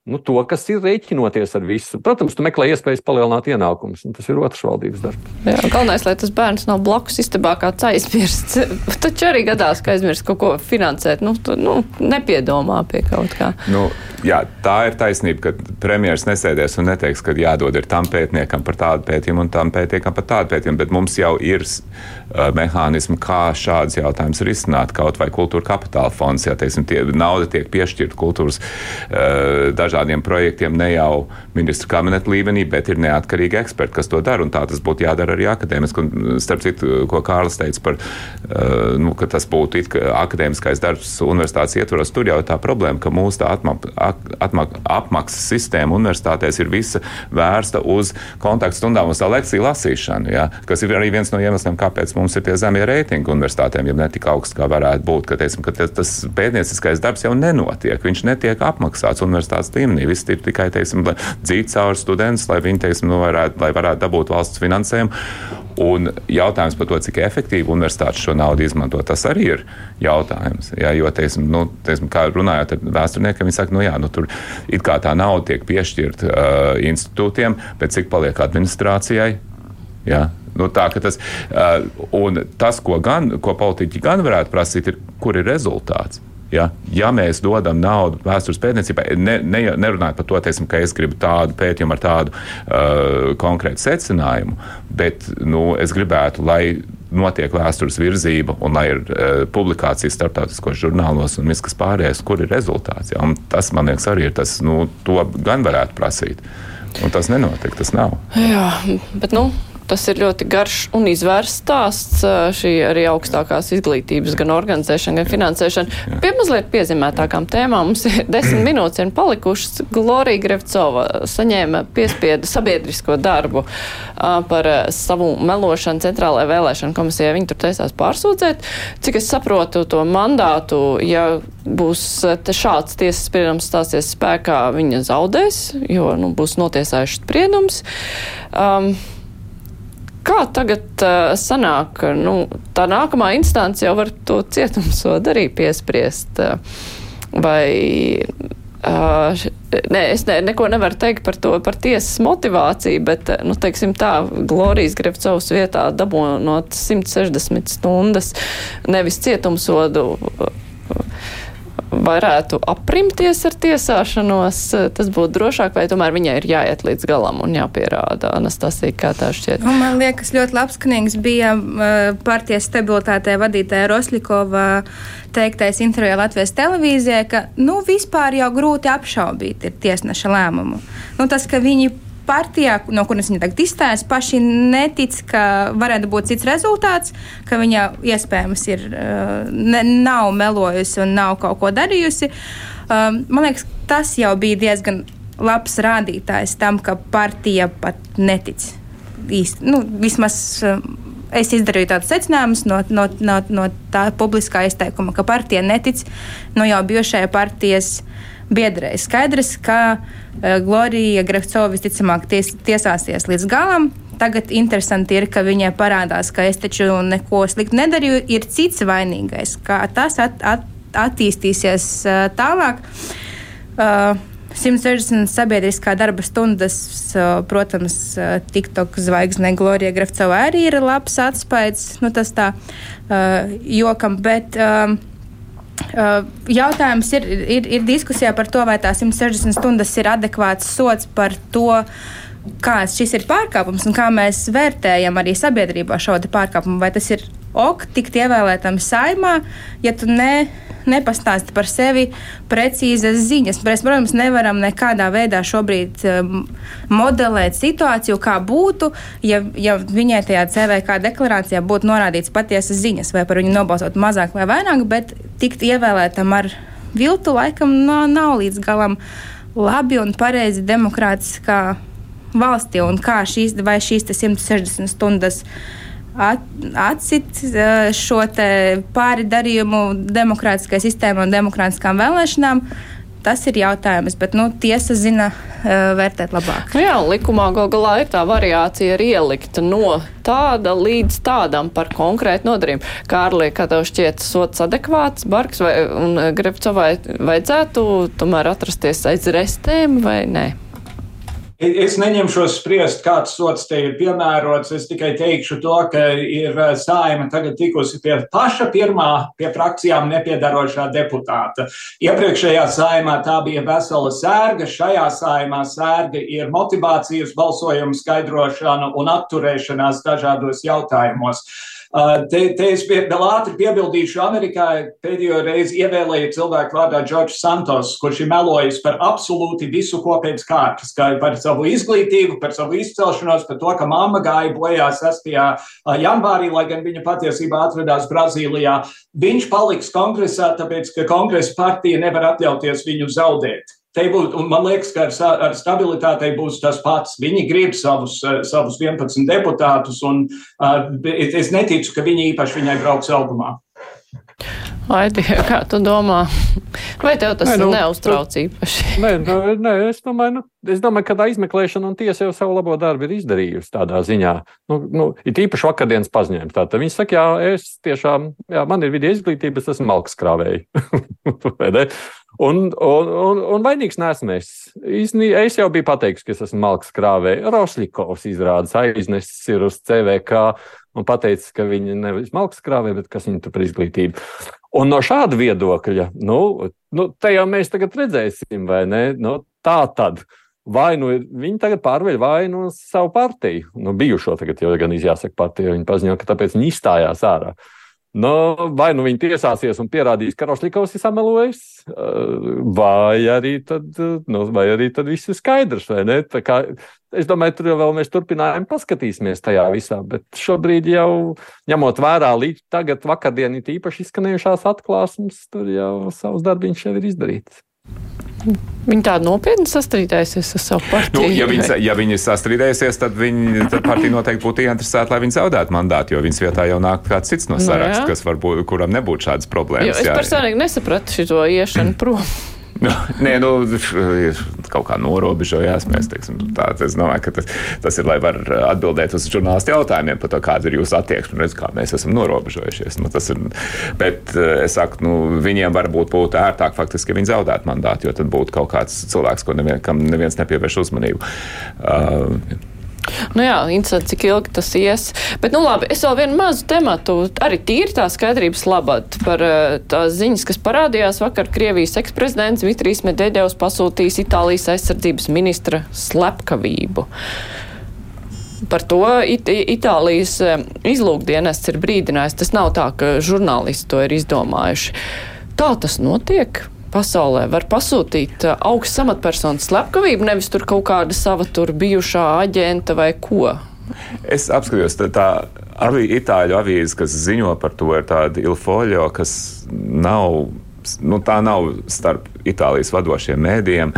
nu, to, kas ir rēķinoties ar visu. Protams, tu meklē iespējas palielināt ienākumus, un tas ir otrs valdības darbs. Jā, galvenais, lai tas bērns nav blakus istabā kāds aizmirsts. (laughs) Taču arī gadās, ka aizmirst kaut ko finansēt. Nu, tu, nu, nepiedomā pie kaut kā. Nu, jā, tā ir taisnība, ka premjeras nesēdēs un neteiks, ka jādod ir tam pētniekam par tādu pētījumu un tam pētniekam par tādu pētījumu, bet mums jau ir uh, mehānismi, kā šādas jautājumas risināt. Kaut vai kultūra kapitāla fonds, ja teiksim, tie, nauda tiek piešķirta kultūras uh, dažādiem projektiem ne jau ministra kabineta līmenī, bet ir neatkarīgi eksperti, kas to dara. Tā tas būtu jādara arī akadēmiski. Un, starp citu, ko Kārlis teica par, uh, nu, tas būtu akadēmiskais darbs universitātes ietvaros, tur jau ir tā problēma, ka mūsu atmak, atmak, apmaksas sistēma universitātēs ir visa vērsta uz kontaktu stundām, uz tā lekciju lasīšanu, ja, kas ir arī viens no iemesliem, kāpēc mums ir tie zemie reitingi universitātēm, ja ne tik augsts, kā varētu būt, ka, teiksim, ka tas pētnieciskais darbs jau nenotiek, viņš netiek apmaksāts universitātes līmenī. Viss ir tikai teiksim, dzīt cauri studentus, lai viņi teiksim, nu, varētu, lai varētu dabūt valsts finansējumu. Un jautājums par to, cik efektīvi universitāte šo naudu izmanto, tas arī ir jautājums. Jā, jo, teiksim, nu, teiksim, kā runājot ar vēsturniekiem, viņi saka, nu jā, nu, tur it kā tā nauda tiek piešķirta uh, institūtiem, bet cik paliek administrācijai? Jā, Nu, tā, tas, uh, tas, ko, gan, ko politiķi gan varētu prasīt, ir, kur ir rezultāts. Ja, ja mēs dodam naudu vēstures pētniecībai, ne, ne, nerunājot par to, teiksim, ka es gribu tādu pētījumu ar tādu uh, konkrētu secinājumu, bet nu, es gribētu, lai notiek vēstures virzība un lai ir uh, publikācijas starptautiskos žurnālos un viss, kas pārējais, kur ir rezultāts. Ja, tas, man liekas, arī ir tas, nu, to gan varētu prasīt. Un tas nenotiek, tas nav. Jā, bet nu, Tas ir ļoti garš un izvērsts stāsts. Šī arī augstākās izglītības, gan organizēšana, gan finansēšana. Jā. Pie mazliet piezīmētākām tēmām mums ir (laughs) desmit minūtes ir palikušas. Glorija Grevcova saņēma piespiedu sabiedrisko darbu par savu melošanu centrālajai vēlēšana komisijai. Viņi tur taisās pārsūdzēt. Cik es saprotu to mandātu, ja būs šāds tiesas spriedums stāsies spēkā, viņa zaudēs, jo nu, būs notiesājuši spriedums. Um, Kā tagad uh, sanāk, nu, tā nākamā instance jau var to cietumsodu arī piespriest? Vai Uh, nē, es ne, neko nevaru teikt par to, par tiesas motivāciju, bet, nu, teiksim tā, Glorijas Grevcovs vietā dabonot 160 stundas, nevis cietumsodu. Uh, varētu aprimties ar tiesāšanos, tas būtu drošāk, vai tomēr viņai ir jāiet līdz galam un jāpierāda Anastasija, kā tā šķiet? Nu, man liekas, ļoti labskanīgs bija uh, partijas stabilitātē vadītāja Roslikova teiktais intervijā Latvijas televīzijai, ka, nu, vispār jau grūti apšaubīt ir tiesneša lēmumu. Nu, tas, ka viņi partijā, no kuras viņa tagad izstājas, paši netic, ka varētu būt cits rezultāts, ka viņa iespējams ir, eh, ne, nav melojusi un nav kaut ko darījusi. Um, man liekas, tas jau bija diezgan labs rādītājs tam, ka partija pat netic īsti, nu, vismaz. es izdarīju tādus secinājumus no, no, no, no tā publiskā izteikuma, ka partija netic no jau bijušajai partijas biedrei. Skaidrs, ka uh, Glorija Grefcova visticamāk ties, tiesāsies līdz galam. Tagad interesanti ir, ka viņai parādās, ka es taču neko sliktu nedarīju. Ir cits vainīgais, kā tas at, at, attīstīsies uh, tālāk. Uh, 160 sabiedriskā darba stundas, protams, TikTok zvaigzne Glorija Grafcova arī ir labs atspējas, nu tas tā jokam, bet jautājums ir, ir, ir diskusijā par to, vai tā 160 stundas ir adekvāts sots par to, kāds šis ir pārkāpums un kā mēs vērtējam arī sabiedrībā šo pārkāpumu. Vai tas ir ok, tikt ievēlētam saimā, ja tu ne, nepastāsti par sevi precīzas ziņas. Mēs, protams, nevaram nekādā veidā šobrīd um, modelēt situāciju, kā būtu, ja, ja viņai tajā CVK deklarācijā būtu norādīts patiesas ziņas, vai par viņu nobalsot mazāk vai vairāk, bet tikt ievēlētam ar viltu laikam nav, nav līdz galam labi un pareizi demokrātiskā valstī un kā šīs, vai šīs 160 stundas at, atcīt šo pāri darījumu demokrātiskai sistēmai un demokrātiskām vēlēšanām. Tas ir jautājums, bet nu, tiesa zina uh, vērtēt labāk. Nu jā, likumā gal galā ir tā variācija ir ielikta no tāda līdz tādam par konkrētu nodarījumu. Kārlī, kā tev šķiet sots adekvāts, Barks vai Grefcovai vajadzētu tomēr atrasties aiz restēm vai nē? Es neņemšos spriest, kāds sots te ir piemērots. Es tikai teikšu to, ka ir eh, saima tagad tikusi pie paša pirmā, pie frakcijām nepiedarošā deputāta. Iepriekšējā saimā tā bija vesela sērga, šajā saimā sērga ir motivācijas balsojumu skaidrošana un atturēšanās dažādos jautājumos. Uh, te, te es pie, vēl ātri piebildīšu, Amerikā pēdējo reizi ievēlēja cilvēku vārdā Džordžs Santos, kurš ir melojis par absolūti visu ko pēc kārtas, kā par savu izglītību, par savu izcelšanos, par to, ka mamma gāja bojā 6. Uh, janvārī, lai gan viņa patiesībā atradās Brazīlijā. Viņš paliks kongresā, tāpēc, ka kongresa partija nevar atļauties viņu zaudēt. Būs, man liekas, ka ar, ar stabilitātei būs tas pats. Viņi grib savus, eh, savus 11 deputātus, un uh, es neticu, ka viņi īpaši viņai brauks augumā. Aidi, kā tu domā? Vai tev tas nē, nu, neuztrauc īpaši? Nē, nē, nu, nē es, domāju, nu, es domāju, ka tā izmeklēšana un tiesa jau savu labo darbu ir izdarījusi tādā ziņā. Nu, nu, ir īpaši vakardienas paziņojums. Tātad viņi saka, jā, es tiešām, jā, man ir vidē izglītība, es esmu malks krāvēji. (laughs) Un, un, un, un vainīgs neesmu es. Es jau biju pateicis, ka es esmu malks krāvējs. Roslikovs izrādās aiznesis ir uz CVK un pateicis, ka viņi nevis malks krāvē, bet kas viņu tur par izglītību. Un no šāda viedokļa, nu, nu te jau mēs tagad redzēsim, vai ne? Nu, tā tad. Vai nu viņi tagad pārveļ vainu uz savu partiju, nu, bijušo tagad jau gan izjāsaka partiju, viņi paziņo, ka tāpēc viņi izstājās ārā. Uh, Nu, vai nu viņi tiesāsies un pierādīs, ka Rošlikovs ir samelojis, eh, vai arī tad, nu, vai arī tad viss ir skaidrs. Kā, es domāju, tur jau mēs turpinājām, paskatīsimies tajā visā, bet šobrīd jau ņemot vērā līdz tagad, vakardien ir īpaši izskanējušās atklāsmes, tur jau savus darbiņus jau ir izdarīts. Viņa tāda nopietni sastrīdējusies ar savu partiju. Nu, ja, viņi, ja viņi sastrīdēsies, tad, viņi, tad partija noteikti būtu ieinteresēta, lai viņi zaudētu mandātu, jo viņas vietā jau nāk kāds cits no saraksta, no, kas varbūt, kuram nebūtu šādas problēmas. Jo es personīgi nesapratu šo iešanu prom. (laughs) Nē, nu, kaut kā norobežojās. Mēs, teiksim, tā, es domāju, ka tas, tas ir, lai var atbildēt uz žurnālistu jautājumiem par to, kāda ir jūsu attieksme, redz, kā mēs esam norobežojušies. Nu, ir, bet es saku, nu, viņiem varbūt būtu ērtāk faktiski, ja viņi zaudētu mandātu, jo tad būtu kaut kāds cilvēks, ko nevien, kam neviens nepievērš uzmanību. Uh, Nu jā, interesanti, cik ilgi tas ies. Bet, nu labi, es vēl vienu mazu tematu, arī tīri tā skaidrības labad par eh, tās ziņas, kas parādījās vakar. Krievijas eksprezidents Vitrijs Medvedevs pasūtījis Itālijas aizsardzības ministra slepkavību. Par to It Itālijas eh, izlūkdienests ir brīdinājis. Tas nav tā, ka žurnālisti to ir izdomājuši. Tā tas notiek pasaulē var pasūtīt uh, augstu amatpersonu slepkavību, nevis tur kaut kāda sava tur bijušā aģenta vai ko? Es apskatījos, tā, tā arī itāļu avīze, kas ziņo par to, ir tāda ilfoļo, kas nav, nu, tā nav starp Itālijas vadošiem mēdījiem.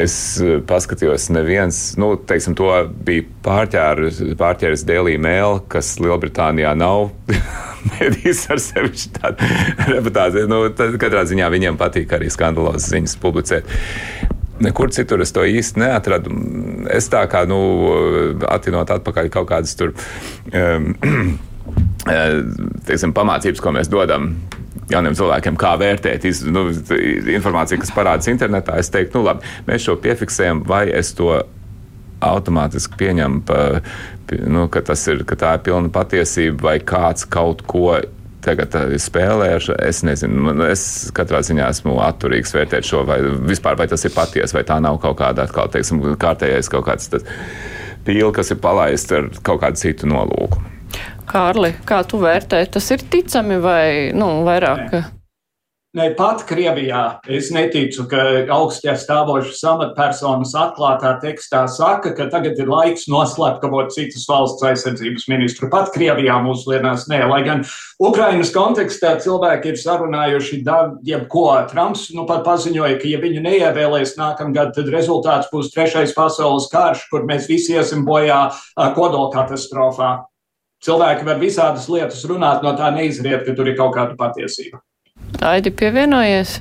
Es eh, paskatījos, neviens, nu, teiksim, to bija pārķēris Daily Mail, kas Lielbritānijā nav (laughs) medijs ar sevi tādu reputāciju. Nu, katrā ziņā viņiem patīk arī skandalozas ziņas publicēt. Nekur citur es to īsti neatradu. Es tā kā, nu, atvinot atpakaļ kaut kādas tur. Um, (clears throat) teiksim, pamācības, ko mēs dodam jauniem cilvēkiem, kā vērtēt iz, nu, informāciju, kas parādās internetā, es teiktu, nu labi, mēs šo piefiksējam, vai es to automātiski pieņemu, pa, nu, ka, ir, ka tā ir pilna patiesība, vai kāds kaut ko tagad spēlēšu. Es nezinu, es katrā ziņā esmu atturīgs vērtēt šo, vai vispār vai tas ir patiesi, vai tā nav kaut kāda atkal, teiksim, kārtējais kaut kāds pīle, kas ir palaists ar kaut kādu citu nolūku. Kārli, kā tu vērtē, tas ir ticami vai nu, vairāk? Nē. Ne pat Krievijā es neticu, ka augstie stāvošas amatpersonas atklātā tekstā saka, ka tagad ir laiks noslēpkavot citas valsts aizsardzības ministru. Pat Krievijā mūsdienās nē, lai gan Ukrainas kontekstā cilvēki ir sarunājuši jebko. Trumps nu pat paziņoja, ka ja viņu neievēlēs nākamgad, tad rezultāts būs trešais pasaules karš, kur mēs visi iesim bojā kodolkatastrofā cilvēki var visādas lietas runāt, no tā neizriet, ka tur ir kaut kāda patiesība. Aidi pievienojies.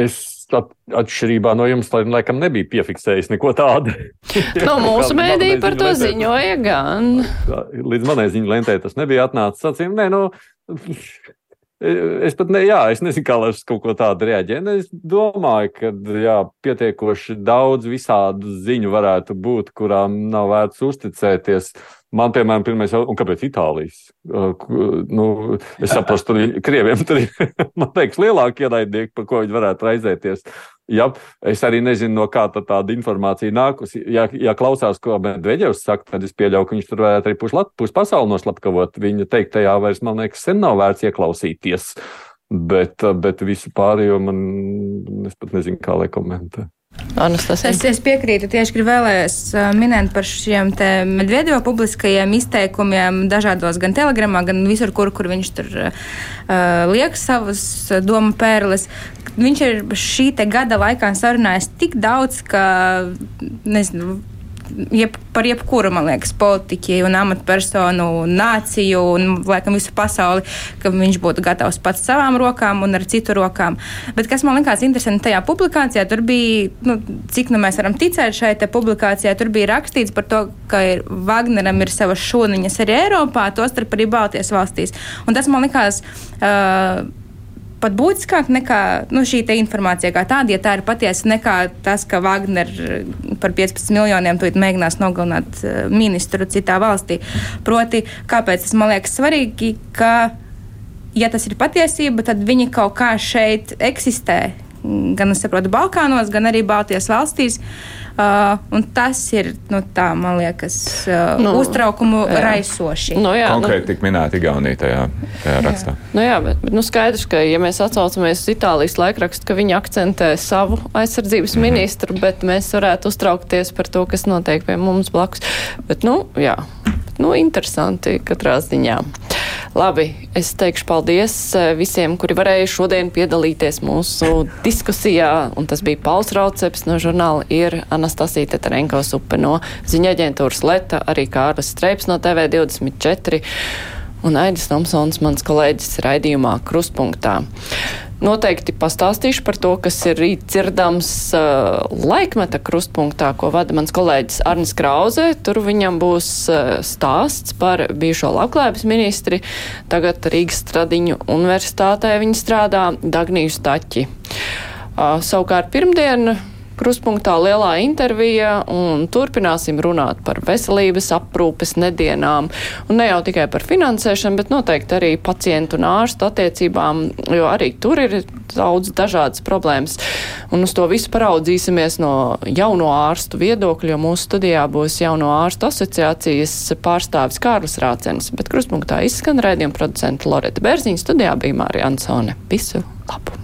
Es atšķirībā no jums, laikam, nebiju piefiksējis neko tādu. (laughs) no mūsu mēdī par to lentē. ziņoja gan. Līdz manai ziņu lentē tas nebija atnācis acīm. Nē, nu, Es pat ne, jā, es nezinu, kā lai uz kaut ko tādu reaģētu. Es domāju, ka jā, pietiekoši daudz visādu ziņu varētu būt, kurām nav vērts uzticēties. Man, piemēram, pirmais jautājums, un kāpēc Itālijas? Uh, nu, es saprotu, tur krieviem tur ir, (laughs) man liekas, lielāki ienaidnieki, par ko viņi varētu raizēties. Ja, es arī nezinu, no kā tā tāda informācija nākusi. Ja, ja klausās, ko Medvedevs saka, tad es pieļauju, ka viņš tur varētu arī pusi pus pasauli noslapkavot. Viņa teiktajā vairs, man liekas, sen nav vērts ieklausīties. Bet, bet visu pārējo man, es pat nezinu, kā lai komentētu. Anastasija. Es, es piekrītu, tieši gribu vēlēs minēt par šiem Medvedevo publiskajiem izteikumiem dažādos gan telegramā, gan visur, kur, kur viņš tur uh, liek savas domu pērles. Viņš ir šī gada laikā sarunājis tik daudz, ka, nezinu, jeb, par jebkuru, man liekas, politiķi un amatpersonu, nāciju un, laikam, visu pasauli, ka viņš būtu gatavs pats savām rokām un ar citu rokām. Bet kas man likās interesanti tajā publikācijā, tur bija, nu, cik nu mēs varam ticēt šai publikācijai, tur bija rakstīts par to, ka ir, Wagneram ir savas šūniņas arī Eiropā, tostarp arī Baltijas valstīs. Un tas man likās. Uh, pat būtiskāk nekā nu, šī informācija kā tāda, ja tā ir patiesa, nekā tas, ka Wagner par 15 miljoniem to mēģinās nogalināt eh, ministru citā valstī. Proti, kāpēc tas man liekas svarīgi, ka, ja tas ir patiesība, tad viņi kaut kā šeit eksistē. Gan es saprotu, Balkānos, gan arī Baltijas valstīs. Uh, tas ir, nu, tā, man liekas, uh, nu, uztraukumu jā. raisoši. Nu, jā, Konkrēti nu, tik minēta Igaunija tajā, tajā rakstā. Jā. Nu, jā, bet, bet nu, skaidrs, ka, ja mēs atsaucamies uz Itālijas laikrakstu, ka viņi akcentē savu aizsardzības mm -hmm. ministru, bet mēs varētu uztraukties par to, kas notiek pie mums blakus. Bet, nu, jā, nu, interesanti katrā ziņā. Labi, es teikšu paldies eh, visiem, kuri varēja šodien piedalīties mūsu diskusijā. Un tas bija Pauls Rauceps no žurnāla ir Anastasija Tetarenko Supe no ziņa aģentūras Leta, arī Kārlis Streips no TV24 un Aidis Tomsons, mans kolēģis raidījumā Kruspunktā. Noteikti pastāstīšu par to, kas ir rīt dzirdams uh, laikmeta krustpunktā, ko vada mans kolēģis Arnis Krauze. Tur viņam būs uh, stāsts par bijušo labklājības ministri. Tagad Rīgas Stradiņu universitātē viņa strādā Dagniju Staķi. Uh, savukārt pirmdien Kruspunktā lielā intervija un turpināsim runāt par veselības aprūpes nedienām. Un ne jau tikai par finansēšanu, bet noteikti arī pacientu un ārstu attiecībām, jo arī tur ir daudz dažādas problēmas. Un uz to visu paraudzīsimies no jauno ārstu viedokļa, jo mūsu studijā būs jauno ārstu asociācijas pārstāvis Kārlis Rācens. Bet Kruspunktā izskan raidījuma producenta Loreta Bērziņa studijā bija Mārija Ansone. Visu labu!